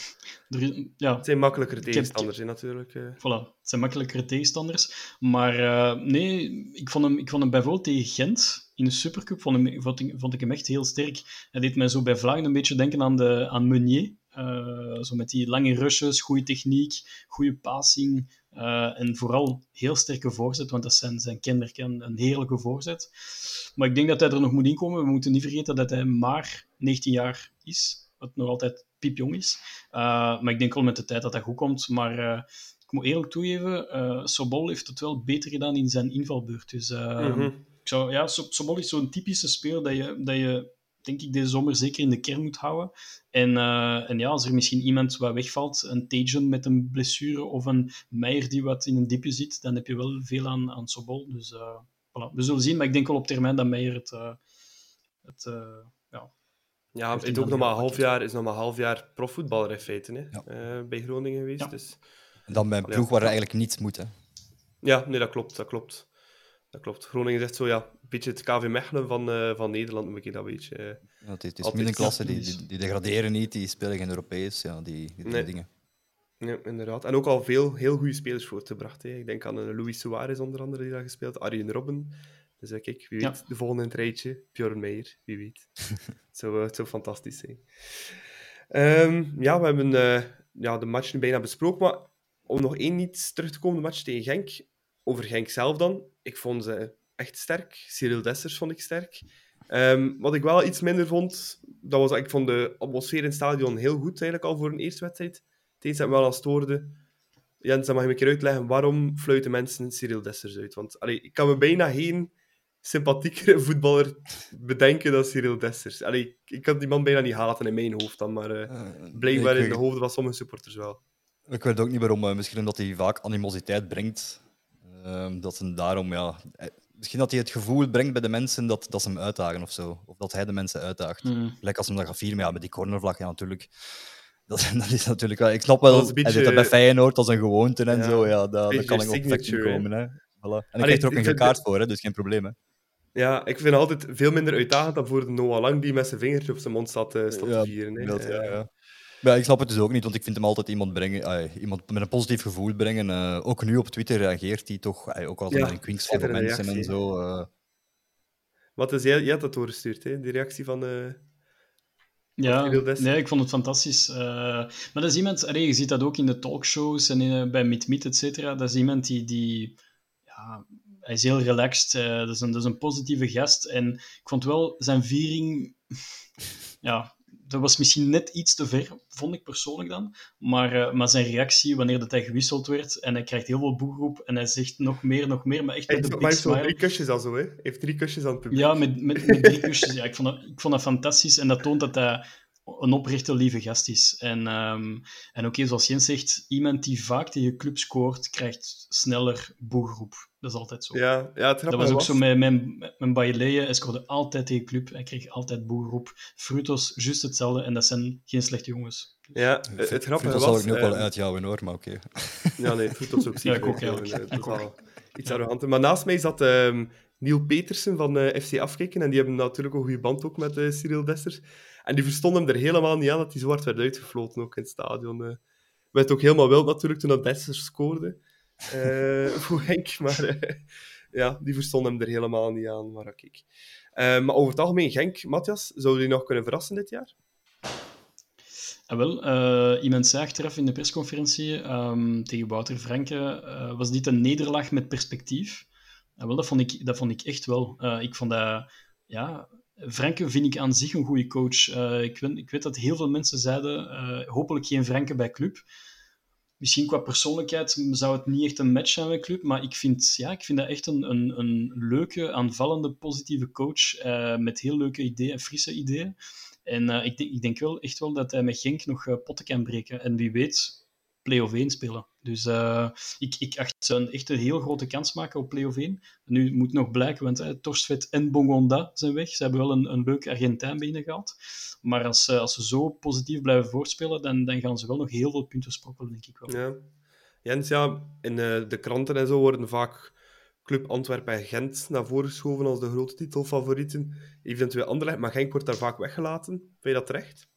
Er, ja. Het zijn makkelijkere tegenstanders, heb, natuurlijk. Uh... Voilà, het zijn makkelijkere tegenstanders. Maar uh, nee, ik vond, hem, ik vond hem bijvoorbeeld tegen Gent in de Supercup vond, hem, vond, ik, vond ik hem echt heel sterk. Hij deed mij zo bij Vlagen een beetje denken aan, de, aan Meunier. Uh, zo met die lange rushes, goede techniek, goede passing. Uh, en vooral heel sterke voorzet, want dat zijn, zijn kenmerk, een, heerlijke voorzet. Maar ik denk dat hij er nog moet inkomen. We moeten niet vergeten dat hij maar 19 jaar is, wat nog altijd piepjong is. Uh, maar ik denk wel met de tijd dat dat goed komt. Maar uh, ik moet eerlijk toegeven, Sobol heeft het wel beter gedaan in zijn invalbeurt. Dus mm -hmm. ik zou, ja, Sobol is zo'n typische speler dat je, dat je denk ik, deze zomer zeker in de kern moet houden. En, uh, en ja, als er misschien iemand wat wegvalt, een Tajan met een blessure of een Meijer die wat in een dipje zit, dan heb je wel veel aan, aan Sobol. Dus uh, voilà. we zullen zien, maar ik denk wel op termijn dat Meijer het... Uh, het ja, ja, het is ook nog maar een half jaar, is nog maar half jaar profvoetballer in feite, hè? Ja. bij Groningen geweest. Ja. Dus... En dan bij een ploeg waar er eigenlijk niets moet, hè? Ja, nee, dat klopt, dat klopt. Dat klopt. Groningen zegt zo, ja, een beetje het KV Mechelen van, uh, van Nederland, moet ik dat beetje. Uh, ja, het is, het is middenklasse, die, die, die, degraderen niet, die spelen geen Europees, ja, die, die nee. dingen. Ja, inderdaad. En ook al veel heel goede spelers voortgebracht. Hè. Ik denk aan uh, Luis Suarez onder andere, die daar gespeeld Arjen Robben. Dus uh, kijk, wie weet, ja. de volgende in het rijtje, Björn Meijer, wie weet. het, zou, het zou fantastisch zijn. Um, ja, we hebben ja, de match nu bijna besproken, maar om nog één iets terug te komen, de match tegen Genk. Over Genk zelf dan. Ik vond ze echt sterk. Cyril Dessers vond ik sterk. Um, wat ik wel iets minder vond, dat was ik vond de atmosfeer in het stadion heel goed eigenlijk al voor een eerste wedstrijd. Het eens dat me wel al stoorde. Jens, dan mag je me een keer uitleggen waarom fluiten mensen Cyril Dessers uit? Want allee, ik kan me bijna geen sympathiekere voetballer bedenken dan Cyril Dessers. Allee, ik kan die man bijna niet haten in mijn hoofd dan, maar uh, blijkbaar in de hoofden van sommige supporters wel. Ik weet ook niet waarom. Uh, misschien omdat hij vaak animositeit brengt. Uh, dat ze daarom, ja... Misschien dat hij het gevoel brengt bij de mensen dat, dat ze hem uitdagen of zo. Of dat hij de mensen uitdaagt. Mm. Gelijk als ze hem dan gaat vieren, ja, met die cornervlag, ja, natuurlijk. Dat, dat, is natuurlijk wel... Ik snap wel, beetje, hij zit dat bij Feyenoord als een gewoonte en ja, zo. Ja, dat, dat kan ik ook perfect in komen. Hè. Voilà. En ik krijg er ook een kaart voor, hè, dus geen probleem. Hè. Ja, ik vind het altijd veel minder uitdagend dan voor de Noah Lang die met zijn vingertje op zijn mond staat, uh, staat ja, te vieren. Hè. Dat, ja, ja. Ja, ik snap het dus ook niet, want ik vind hem altijd iemand, brengen, iemand met een positief gevoel brengen. Uh, ook nu op Twitter reageert hij toch ook altijd Ja, een kwinks van de mensen reactie, en zo. uh. Wat is jij, jij had dat doorgestuurd, hè? die reactie van. eh Ja, nee, ik vond het fantastisch. Uh, maar dat is iemand, allee, je ziet dat ook in de talkshows en in, eh, bij Meet Meet, et cetera. Dat is iemand die, die ja, hij is heel relaxed. eh, dat, is een, dat is een positieve gast. En ik vond wel zijn viering, ja, dat was misschien net iets te ver, vond ik persoonlijk dan. Maar, eh, maar zijn reactie wanneer dat hij gewisseld werd en hij krijgt heel veel boegroep en hij zegt nog meer, nog meer, maar echt met maar big hij heeft zo smile. drie kusjes al zo, hè? Hij heeft drie kusjes aan het publiek. Ja, met, met, met drie kusjes. Ja, ik, vond dat, ik vond dat fantastisch. En dat toont dat hij een oprechte, lieve gast is. En, ehm, en ook zoals Jens zegt, iemand die vaak tegen club scoort, krijgt sneller boegroep. Dat is altijd zo. ja, ja het Dat grappige was ook zo met mijn, mijn. Hij scoorde altijd tegen club. Hij kreeg altijd boegroep. Frutos, juist hetzelfde. En dat zijn geen slechte jongens. Ja, het, het grappige Dat was... zal ik nu ook wel eh, uitjouwen hoor, maar oké. Ja, nee, ons ook Ja, zeker. ik ook, wel, eigenlijk. eh, Ik ook. Iets arrogant. Maar naast mij zat ehm Neil Petersen van eh, FC Afkikken. En die hebben natuurlijk een goede band ook met eh, Cyril Dessers. En die verstonden hem er helemaal niet aan dat hij zo hard werd uitgefloten ook in het stadion. eh. werd ook helemaal wild natuurlijk toen dat Dessers scoorde. eh, voor Henk. Maar eh, ja, die verstonden hem er helemaal niet aan. Maar. Eh, maar over het algemeen, Genk, Matthias, zou die nog kunnen verrassen dit jaar? En wel, eh, iemand zei achteraf in de persconferentie ehm, tegen Wouter Franke, was dit een nederlaag met perspectief? En wel, dat vond ik, dat vond ik echt wel. Ik vond dat, ja, Franke vind ik aan zich een goede coach. Eh, ik, weet, ik weet dat heel veel mensen zeiden, eh, hopelijk geen Franke bij club. misschien qua persoonlijkheid zou het niet echt een match zijn met club, maar ik vind, ja, ik vind dat echt een, een, een leuke, aanvallende, positieve coach uh, met heel leuke ideeën, frisse ideeën. En ik, denk, ik denk wel echt wel dat hij met Genk nog potten kan breken. En wie weet, play-off 1 spelen. Dus uh, ik, ik acht ze een, echt een heel grote kans maken op play-off 1. Nu moet nog blijken, want uh, Torstvet en Bongonda zijn weg. Ze hebben wel een, een leuk Argentijn binnengehaald. Maar als, uh, als ze zo positief blijven voorspelen, dan, dan gaan ze wel nog heel veel punten sprokkelen, denk ik wel. Ja. Jens, ja, in de kranten en zo worden vaak Club Antwerpen en Gent naar voren geschoven als de grote titelfavorieten. Eventueel Anderlecht, maar Genk wordt daar vaak weggelaten. Vind je dat terecht?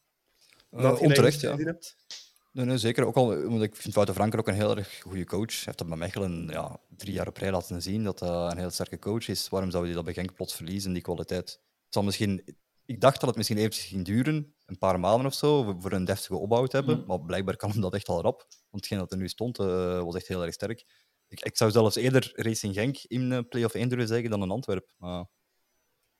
Dat onterecht, ja. Hebt? Nee, nee, zeker. Ook al, omdat ik vind Wouter Franker ook een heel erg goede coach. Hij heeft dat bij Mechelen ja, drie jaar op rij laten zien dat hij een heel sterke coach is. Waarom zou hij dat bij Genk plots verliezen, die kwaliteit? Het zal misschien, ik dacht dat het misschien eventjes ging duren, een paar maanden of zo, voor een deftige opbouw te hebben. Mm. Maar blijkbaar kan hem dat echt al rap. Want hetgeen dat er nu stond, uh, was echt heel erg sterk. Ik, ik zou zelfs eerder Racing Genk in uh, play-off 1 durven zeggen dan een Antwerp. Maar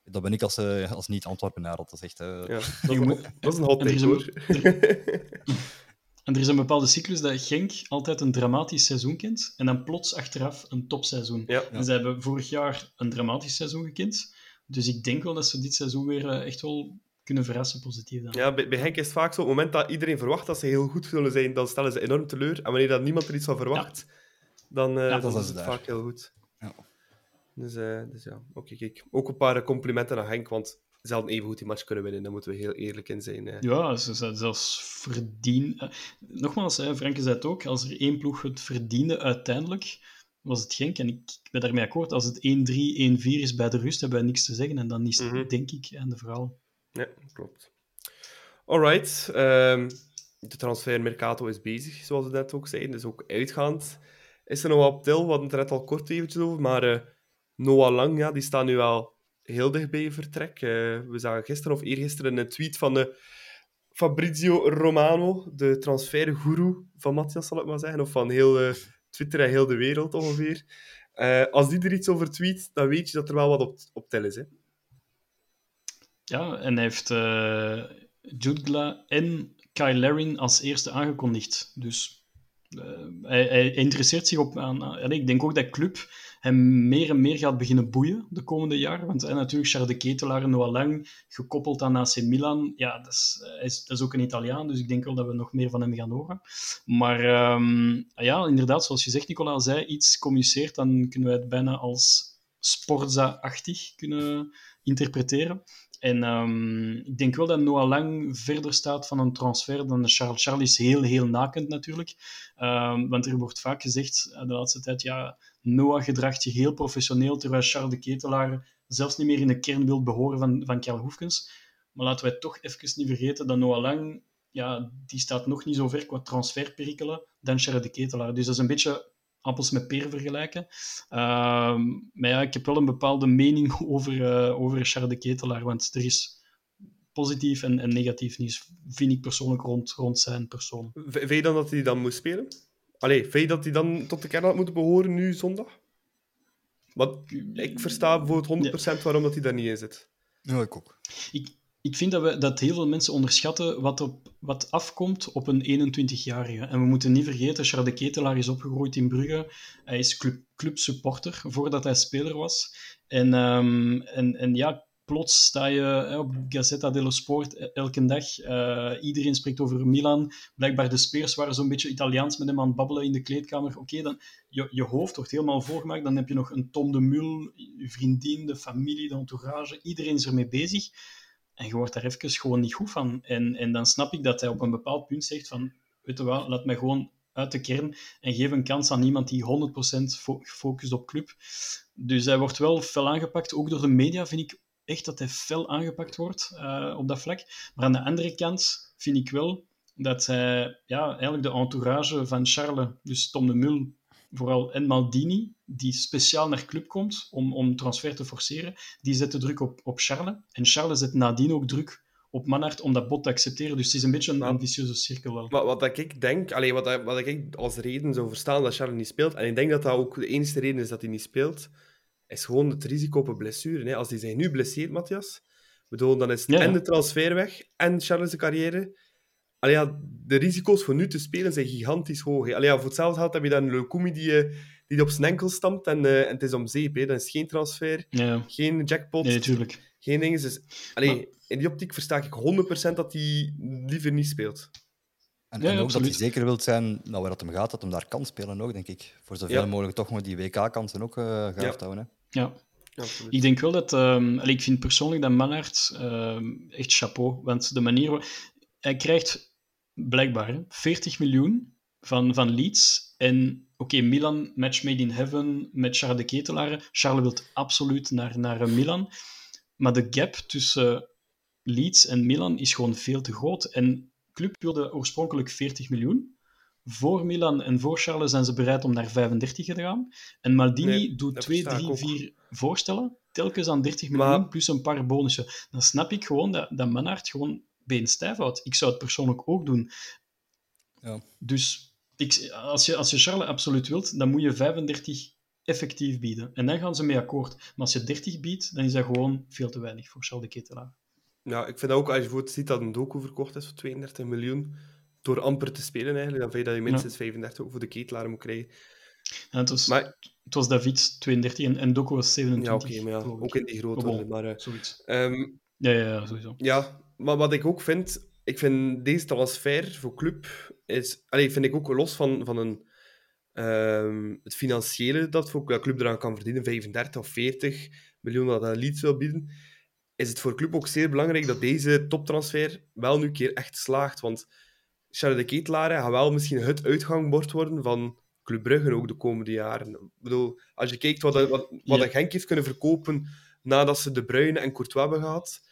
dat ben ik als, uh, als niet-Antwerpenaar. Dat is echt... Ja, dat, is, dat is een hot take, hoor. En er is een bepaalde cyclus dat Genk altijd een dramatisch seizoen kent en dan plots achteraf een topseizoen. Ja. En ze hebben vorig jaar een dramatisch seizoen gekend. Dus ik denk wel dat ze dit seizoen weer echt wel kunnen verrassen positief. Dan. Ja, bij, bij Genk is het vaak zo, op het moment dat iedereen verwacht dat ze heel goed zullen zijn, dan stellen ze enorm teleur. En wanneer dat niemand er iets van verwacht, ja. dan, uh, ja, dan is het vaak heel goed. Ja. Dus, uh, dus ja, oké, kijk. Ook een paar complimenten aan Henk, want ze hadden even goed die match kunnen winnen. Daar moeten we heel eerlijk in zijn. Hè. Ja, ze zijn zelfs verdien. Uh, nogmaals, hè, Franke zei het ook, als er één ploeg het verdiende uiteindelijk, was het Genk. En ik, ik ben daarmee akkoord. Als het 1-3, 1-4 is bij de rust, hebben wij niks te zeggen. En dan is het, mm -hmm. denk ik, aan de verhaal. Ja, klopt. Alright. Um, de transfermercato is bezig, zoals we net ook zeiden. Dus ook uitgaand is er nog wat op til. We hadden het er net al kort eventjes over. Maar uh, Noah Lang, ja, die staat nu al heel dichtbij vertrek. Uh, we zagen gisteren of eergisteren een tweet van de Fabrizio Romano, de transferguru van Matthias, zal ik maar zeggen. Of van heel uh, Twitter en heel de wereld ongeveer. Als die er iets over tweet, dan weet je dat er wel wat op, op tel is. Hè? Ja, en hij heeft uh, Jutgla en Kyle Larin als eerste aangekondigd. Dus hij, interesseert zich op... Aan, ik denk ook dat club hem meer en meer gaat beginnen boeien de komende jaren. Want en natuurlijk Charles de Ketelaar Noah Lang, gekoppeld aan AC Milan, ja, dat is, is, dat is ook een Italiaan, dus ik denk wel dat we nog meer van hem gaan horen. Maar um, ja, inderdaad, zoals je zegt, Nicola, als iets communiceert, dan kunnen wij het bijna als Sporza-achtig kunnen interpreteren. En um, ik denk wel dat Noah Lang verder staat van een transfer dan Charles. Charles is heel, heel nakend natuurlijk. Um, want er wordt vaak gezegd de laatste tijd, ja, Noah gedraagt zich heel professioneel, terwijl Charles de Ketelaar zelfs niet meer in de kern wil behoren van, van Karl Hoefkens. Maar laten wij toch even niet vergeten dat Noah Lang, ja, die staat nog niet zo ver qua transferperikelen dan Charles de Ketelaar. Dus dat is een beetje appels met peren vergelijken. Uh, maar ja, ik heb wel een bepaalde mening over, uh, over Charles de Ketelaar, want er is positief en, en negatief nieuws, vind ik persoonlijk, rond, rond zijn persoon. V vind je dan dat hij dan moet spelen? Allee, vind je dat hij dan tot de kern had moeten behoren nu zondag? Want ik versta bijvoorbeeld 100% ja. waarom dat hij daar niet in zit. Ja, ik ook. Ik, ik vind dat, we, dat heel veel mensen onderschatten wat, op, wat afkomt op een 21-jarige. En we moeten niet vergeten, Charles de Ketelaar is opgegroeid in Brugge. Hij is club, clubsupporter voordat hij speler was. En, um, en, en ja, plots sta je op Gazzetta dello Sport elke dag. Uh, iedereen spreekt over Milan. Blijkbaar de speers waren zo'n beetje Italiaans met hem aan het babbelen in de kleedkamer. Oké, dan je, je hoofd wordt helemaal volgemaakt. Dan heb je nog een Tom de Mul, je vriendin, de familie, de entourage. Iedereen is ermee bezig. En je wordt daar even gewoon niet goed van. En, en dan snap ik dat hij op een bepaald punt zegt van, weet je wel, laat mij gewoon uit de kern en geef een kans aan iemand die 100% gefocust op club. Dus hij wordt wel fel aangepakt. Ook door de media vind ik echt dat hij fel aangepakt wordt uh, op dat vlak. Maar aan de andere kant vind ik wel dat hij ja, eigenlijk de entourage van Charles, dus Tom de Mul, vooral en Maldini, die speciaal naar club komt om, om transfer te forceren, die zetten druk op, op Charles. En Charles zet nadien ook druk op Manhart om dat bod te accepteren. Dus het is een beetje een ambitieuze cirkel wel. Wat, wat ik denk, allee, wat, wat ik als reden zou verstaan dat Charles niet speelt, en ik denk dat dat ook de enige reden is dat hij niet speelt, is gewoon het risico op een blessure. Hè. Als hij zich nu blesseert, Matthias, bedoel, dan is het ja. en de transfer weg en Charles' carrière. Allee, ja, de risico's voor nu te spelen zijn gigantisch hoog. hè. Allee, ja, voor hetzelfde geld heb je dan een Lukumi die, eh, die op zijn enkel stampt en, eh, en het is om zeep. Hè. Dat is geen transfer, Ja, geen jackpot, nee, natuurlijk. geen dingen. Dus, allee, Maar- in die optiek versta ik 100% dat hij liever niet speelt. En, Ja, en ja, ook dat hij zeker wilt zijn nou, waar het om gaat, dat hem daar kan spelen ook, denk ik. Voor zoveel Ja. mogelijk toch nog die WK-kansen ook eh gehaald houden. Hè. Ja. Absoluut. Ik denk wel dat... ehm, allee, ik vind persoonlijk dat Manhart ehm, echt chapeau. Want de manier... Hij krijgt blijkbaar hè, 40 miljoen van, van Leeds. En oké, Milan, match made in heaven met Charles de Ketelaar. Charles wil absoluut naar, naar Milan. Maar de gap tussen Leeds en Milan is gewoon veel te groot. En club wilde oorspronkelijk 40 miljoen. Voor Milan en voor Charles zijn ze bereid om naar 35 te gaan. En Maldini Nee, doet dat 2, versta ik 3, ook. 4 voorstellen. Telkens aan 30 Maar- miljoen plus een paar bonussen. Dan snap ik gewoon dat, dat gewoon stijf houdt. Ik zou het persoonlijk ook doen. Ja. Dus ik, als, je, als je Charles absoluut wilt, dan moet je 35 effectief bieden. En dan gaan ze mee akkoord. Maar als je 30 biedt, dan is dat gewoon veel te weinig voor Charles de Ketelaar. Ja, ik vind ook, als je ziet dat een doku verkocht is voor 32 miljoen, door amper te spelen eigenlijk, dan vind je dat je minstens 35 ook voor de ketelaar moet krijgen. En het, was, Maar het was David 32 en, en Doku was ja, 27. oké, maar ja, geloof ik. ook in die grote orde. Maar, eh, Zoiets. ehm, Ja, ja, ja, sowieso. Ja, maar wat ik ook vind, ik vind deze transfer voor club is, allee, vind ik ook los van, van een, ehm, het financiële dat voor de club eraan kan verdienen, 35 of 40 miljoen dat hij Leeds wil bieden, is het voor club ook zeer belangrijk dat deze toptransfer wel nu een keer echt slaagt. Want Charles de Ketelaar gaat wel misschien het uitgangbord worden van Club Brugge ook de komende jaren. Ik bedoel, als je kijkt wat, wat, wat Ja. dat Genk heeft kunnen verkopen nadat ze De Bruyne en Courtois hebben gehad,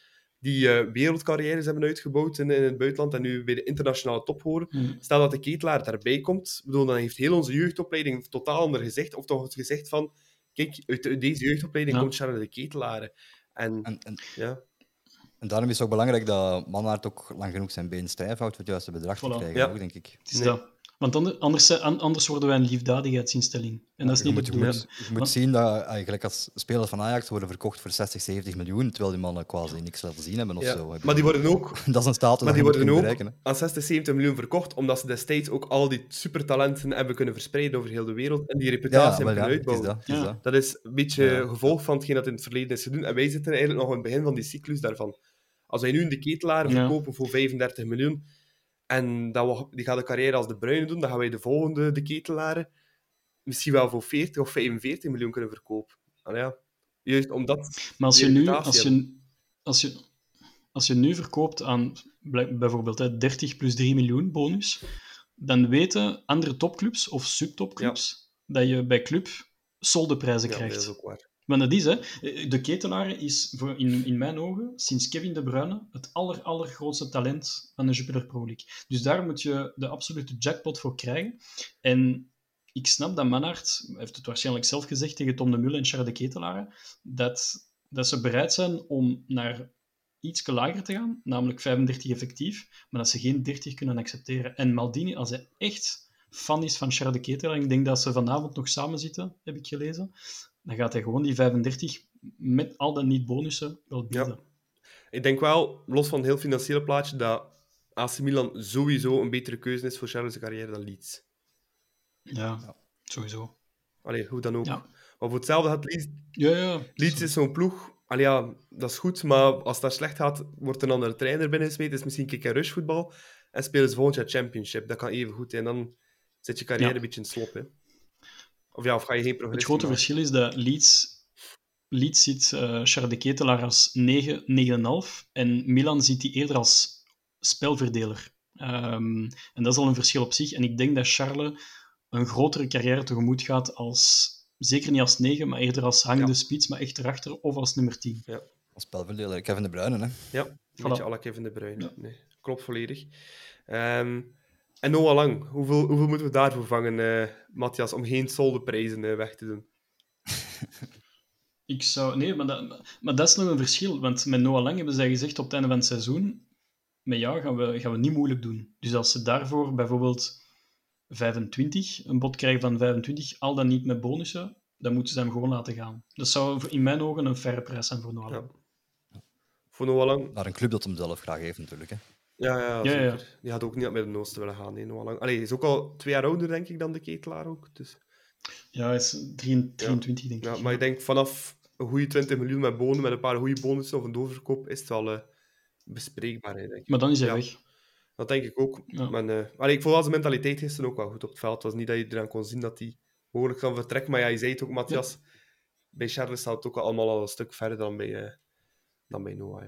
die eh, wereldcarrières hebben uitgebouwd in, in het buitenland en nu bij de internationale top horen. Hm. Stel dat de ketelaar daarbij komt, ik bedoel, dan heeft heel onze jeugdopleiding een totaal ander gezicht. Of toch het gezicht van, kijk, uit, uit deze jeugdopleiding Ja. komt Charles de Ketelaar. En, En, en, ja, en daarom is het ook belangrijk dat Manhart ook lang genoeg zijn been stijf houdt voor het juiste bedrag te Voilà. krijgen, Ja. ook, denk ik. Het is Nee. dat. Want ander- anders, an- anders worden wij een liefdadigheidsinstelling. En dat is je niet moet, de je moet, je moet zien dat eigenlijk als spelers van Ajax worden verkocht voor 60, 70 miljoen, terwijl die mannen quasi niks laten zien hebben of ja. zo. Maar die worden ook Dat is een status Maar die worden ook bereiken. aan 60, 70 miljoen verkocht, omdat ze destijds ook al die supertalenten hebben kunnen verspreiden over heel de wereld en die reputatie Ja, hebben ja, kunnen het is uitbouwen. dat. het is Ja. dat. Dat is een beetje Ja. gevolg van hetgeen dat in het verleden is gedaan. En wij zitten eigenlijk nog in het begin van die cyclus daarvan. Als wij nu een de ketelaar Ja. verkopen voor 35 miljoen en dat we, die gaat de carrière als de Bruyne doen, dan gaan wij de volgende de ketelaren misschien wel voor 40 of 45 miljoen kunnen verkopen. Allee, ja. Juist omdat... Maar als je, nu, als, je, als, je, als je nu verkoopt aan bijvoorbeeld hè, 30 plus 3 miljoen bonus, dan weten andere topclubs of subtopclubs dat je bij club soldeprijzen Ja, dat krijgt. is ook waar. Maar dat is, hè. De ketelaar is voor, in, in mijn ogen, sinds Kevin De Bruyne, het aller, allergrootste talent van de Jupiler Pro League. Dus daar moet je de absolute jackpot voor krijgen. En ik snap dat Manhart, heeft het waarschijnlijk zelf gezegd tegen Tom de Mule en Charles de Ketelaar, dat, dat ze bereid zijn om naar iets lager te gaan, namelijk 35 effectief, maar dat ze geen 30 kunnen accepteren. En Maldini, als hij echt fan is van Charles de Ketelaar, ik denk dat ze vanavond nog samen zitten, heb ik gelezen, dan gaat hij gewoon die 35 met al dan niet bonussen wel bieden. Ik denk wel, los van het heel financiële plaatje, dat AC Milan sowieso een betere keuze is voor Charles' carrière dan Leeds. Ja, sowieso. Allee, hoe dan ook. Ja. Maar voor hetzelfde gaat Leeds... Ja, ja. Leeds is zo'n ploeg... Allee, ja, dat is goed, maar als het daar slecht gaat, wordt een andere trainer binnengesmeten. Het is misschien kick-and-rush voetbal. En spelen ze volgend jaar championship. Dat kan even goed. En dan zit je carrière Ja. een beetje in het slop. Hè. Of ja, of ga je geen Het grote maken. verschil is dat Leeds, Leeds ziet eh Charles de Ketelaar als 9, 9,5 en Milan ziet die eerder als spelverdeler. Ehm, en dat is al een verschil op zich. En ik denk dat Charles een grotere carrière tegemoet gaat als, zeker niet als 9, maar eerder als hangende Ja. spits, maar echt erachter of als nummer 10. Als spelverdeler, Kevin De Bruyne. Hè. Ja, een Voilà. beetje la Kevin De Bruyne. Ja. Nee, klopt volledig. Ehm, en Noah Lang, hoeveel, hoeveel moeten we daarvoor vangen, eh, Matthias, om geen soldeprijzen eh, weg te doen? Ik zou... Nee, maar dat, maar dat is nog een verschil. Want met Noah Lang hebben zij gezegd op het einde van het seizoen, met jou gaan we, gaan we niet moeilijk doen. Dus als ze daarvoor bijvoorbeeld 25, een bod krijgen van 25, al dan niet met bonussen, dan moeten ze hem gewoon laten gaan. Dat zou in mijn ogen een faire prijs zijn voor Noah Lang. Voor Noah Lang, Naar een club dat hem zelf graag heeft, natuurlijk. Hè. Ja, ja, Ja, ja. Die had ook niet naar het Midden-Oosten willen gaan. Nee, nog lang. Allee, hij is ook al twee jaar ouder, denk ik, dan de ketelaar ook. Dus, Ja, hij is 23, denk ik. ja, maar ik denk vanaf een goede 20 miljoen met bonen, met een paar goede bonussen of een doorverkoop, is het wel eh, bespreekbaar, denk ik. Maar dan is hij Ja. weg. Dat denk ik ook. Ja. Maar, eh, allee, ik vond wel zijn mentaliteit gisteren ook wel goed op het veld. Het was niet dat je eraan kon zien dat hij mogelijk kan vertrekken. Maar ja, je zei het ook, Matthias. Bij Charles staat het ook allemaal al een stuk verder dan bij, eh, dan bij Noah.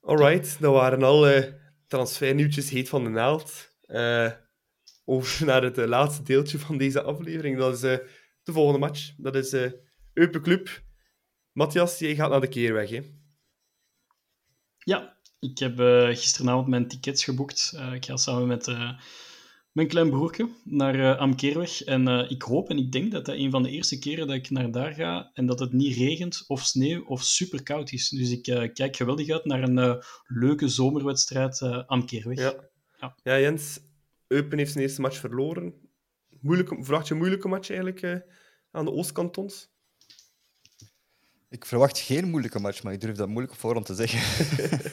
Alright, dat waren alle transfernieuwtjes heet van de naald. Eh, over naar het eh, laatste deeltje van deze aflevering. Dat is eh, de volgende match. Dat is eh Eupen Club. Matthias, jij gaat naar de keerweg, hè? Ja, ik heb eh, gisteravond mijn tickets geboekt. Eh, ik ga samen met eh, mijn klein broertje naar eh Amkeerweg. En eh, ik hoop en ik denk dat dat een van de eerste keren dat ik naar daar ga en dat het niet regent of sneeuw of super koud is. Dus ik eh, kijk geweldig uit naar een leuke zomerwedstrijd Amkeerweg. Ja. Ja. ja, Jens. Eupen heeft zijn eerste match verloren. Moeilijke, verwacht je een moeilijke match eigenlijk aan de Oostkantons? Ik verwacht geen moeilijke match, maar ik durf dat moeilijk op voorhand te zeggen.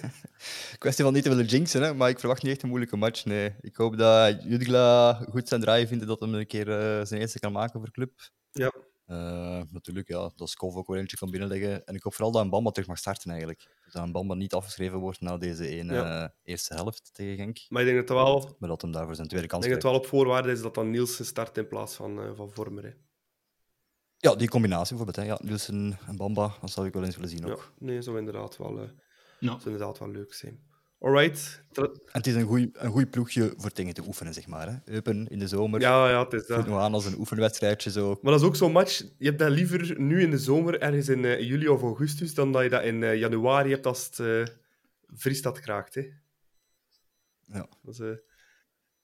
Kwestie van niet te willen jinxen, hè, maar ik verwacht niet echt een moeilijke match. Nee. Ik hoop dat Judgla goed zijn draai vindt dat hij een keer eh, zijn eerste kan maken voor club. Ja. Eh, natuurlijk, ja, dat Skov ook weer eentje kan binnenleggen. En ik hoop vooral dat een Bamba terug mag starten eigenlijk. Dus dat een Bamba niet afgeschreven wordt na deze ene Ja. eh, eerste helft tegen Genk. Maar ik denk dat het wel, Maar dat hem daarvoor zijn tweede ik kans denk dat het wel op voorwaarde is dat dan Nielsen start in plaats van, van Vormer. Hè. Ja, die combinatie bijvoorbeeld. Hè. Ja, Nielsen en Bamba, dat zou ik wel eens willen zien Ja, ook. nee, zou inderdaad wel, eh, Ja. zou inderdaad wel leuk zijn. Alright. En het is een goed een goeie ploegje voor dingen te oefenen, zeg maar. Hè. Eupen in de zomer. Ja, ja, het is dat. voelt nog aan als een oefenwedstrijdje. Zo. Maar dat is ook zo'n match, je hebt dat liever nu in de zomer, ergens in eh, juli of augustus, dan dat je dat in eh, januari hebt als het uh, vriest dat kraakt. Hè. Ja. Dat is, eh,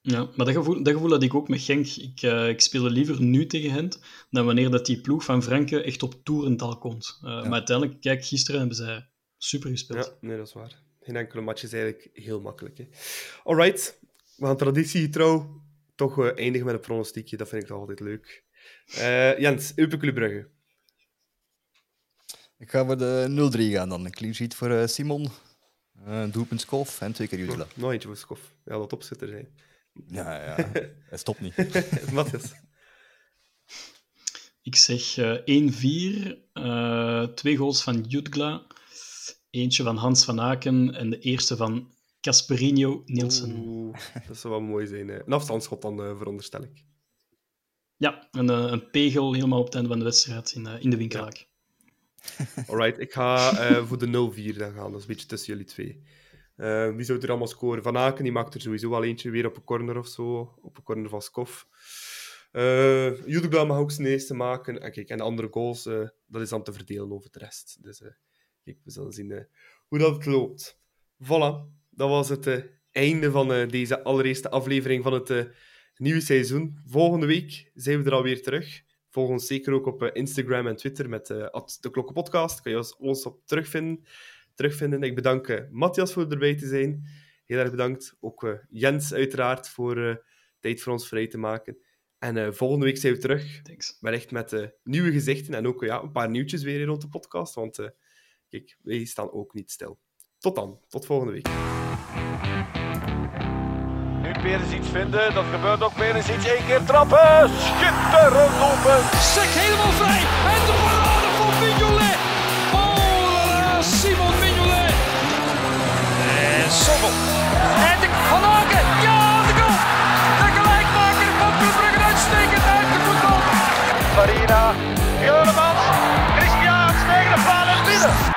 Ja, maar dat gevoel, dat gevoel had ik ook met Genk. Ik, eh, ik speelde liever nu tegen hen dan wanneer dat die ploeg van Franke echt op toerental komt. Eh, Maar uiteindelijk, kijk, gisteren hebben zij super gespeeld. Ja, nee, dat is waar. Geen enkele match is eigenlijk heel makkelijk. Hè. Alright, we gaan traditiegetrouw toch eh, eindigen met een pronostiekje. Dat vind ik toch altijd leuk. Eh, Jens, Eupen Club Brugge. Ik ga voor de 0-3 gaan dan. Een clean sheet voor Simon. Eh, Een doelpunt Skof en twee keer Judela. Nog eentje voor Skof. Ja, dat opzitter zijn. Ja, ja. Hij stopt niet. Matthias. Ik zeg eh 1-4, eh, twee goals van Jutgla, eentje van Hans van Aken en de eerste van Casperino Nielsen. Oeh, dat zou wel mooi zijn. hè. Een afstandsschot dan, eh, veronderstel ik. Ja, en eh, een pegel helemaal op het einde van de wedstrijd in, in de winkelhaak. Alright, ik ga eh, voor de 0-4 dan gaan. Dat is een beetje tussen jullie twee. Eh, wie zou er allemaal scoren? Van Aken die maakt er sowieso wel eentje weer op een corner of zo. Op een corner van Skof. Uh, mag ook zijn eerste maken. En, kijk, en de andere goals, eh, dat is dan te verdelen over de rest. Dus kijk, we zullen zien hoe dat loopt. Voilà, dat was het einde van deze allereerste aflevering van het nieuwe seizoen. Volgende week zijn we er alweer terug. Volg ons zeker ook op Instagram en Twitter met de Klokkenpodcast. Kan je ons op terugvinden. Terugvinden. Ik bedank eh, Matthias voor erbij te zijn. Heel erg bedankt. Ook eh, Jens uiteraard voor eh, tijd voor ons vrij te maken. En eh, volgende week zijn we terug. Thanks. Maar echt met nieuwe gezichten en ook ja, een paar nieuwtjes weer rond de podcast. Want eh, kijk, wij staan ook niet stil. Tot dan. Tot volgende week. Nu Perisic vinden, dat gebeurt ook. Perisic één keer trappen. Schitterend open. Sek helemaal vrij. En de parade van Mignolet. Sobel. En de Van Aken. Ja, de goal. De gelijkmaker van Club Brugge uitstekend uit de voetbal. Marina, Juremans, Christian, tegen de paal en midden.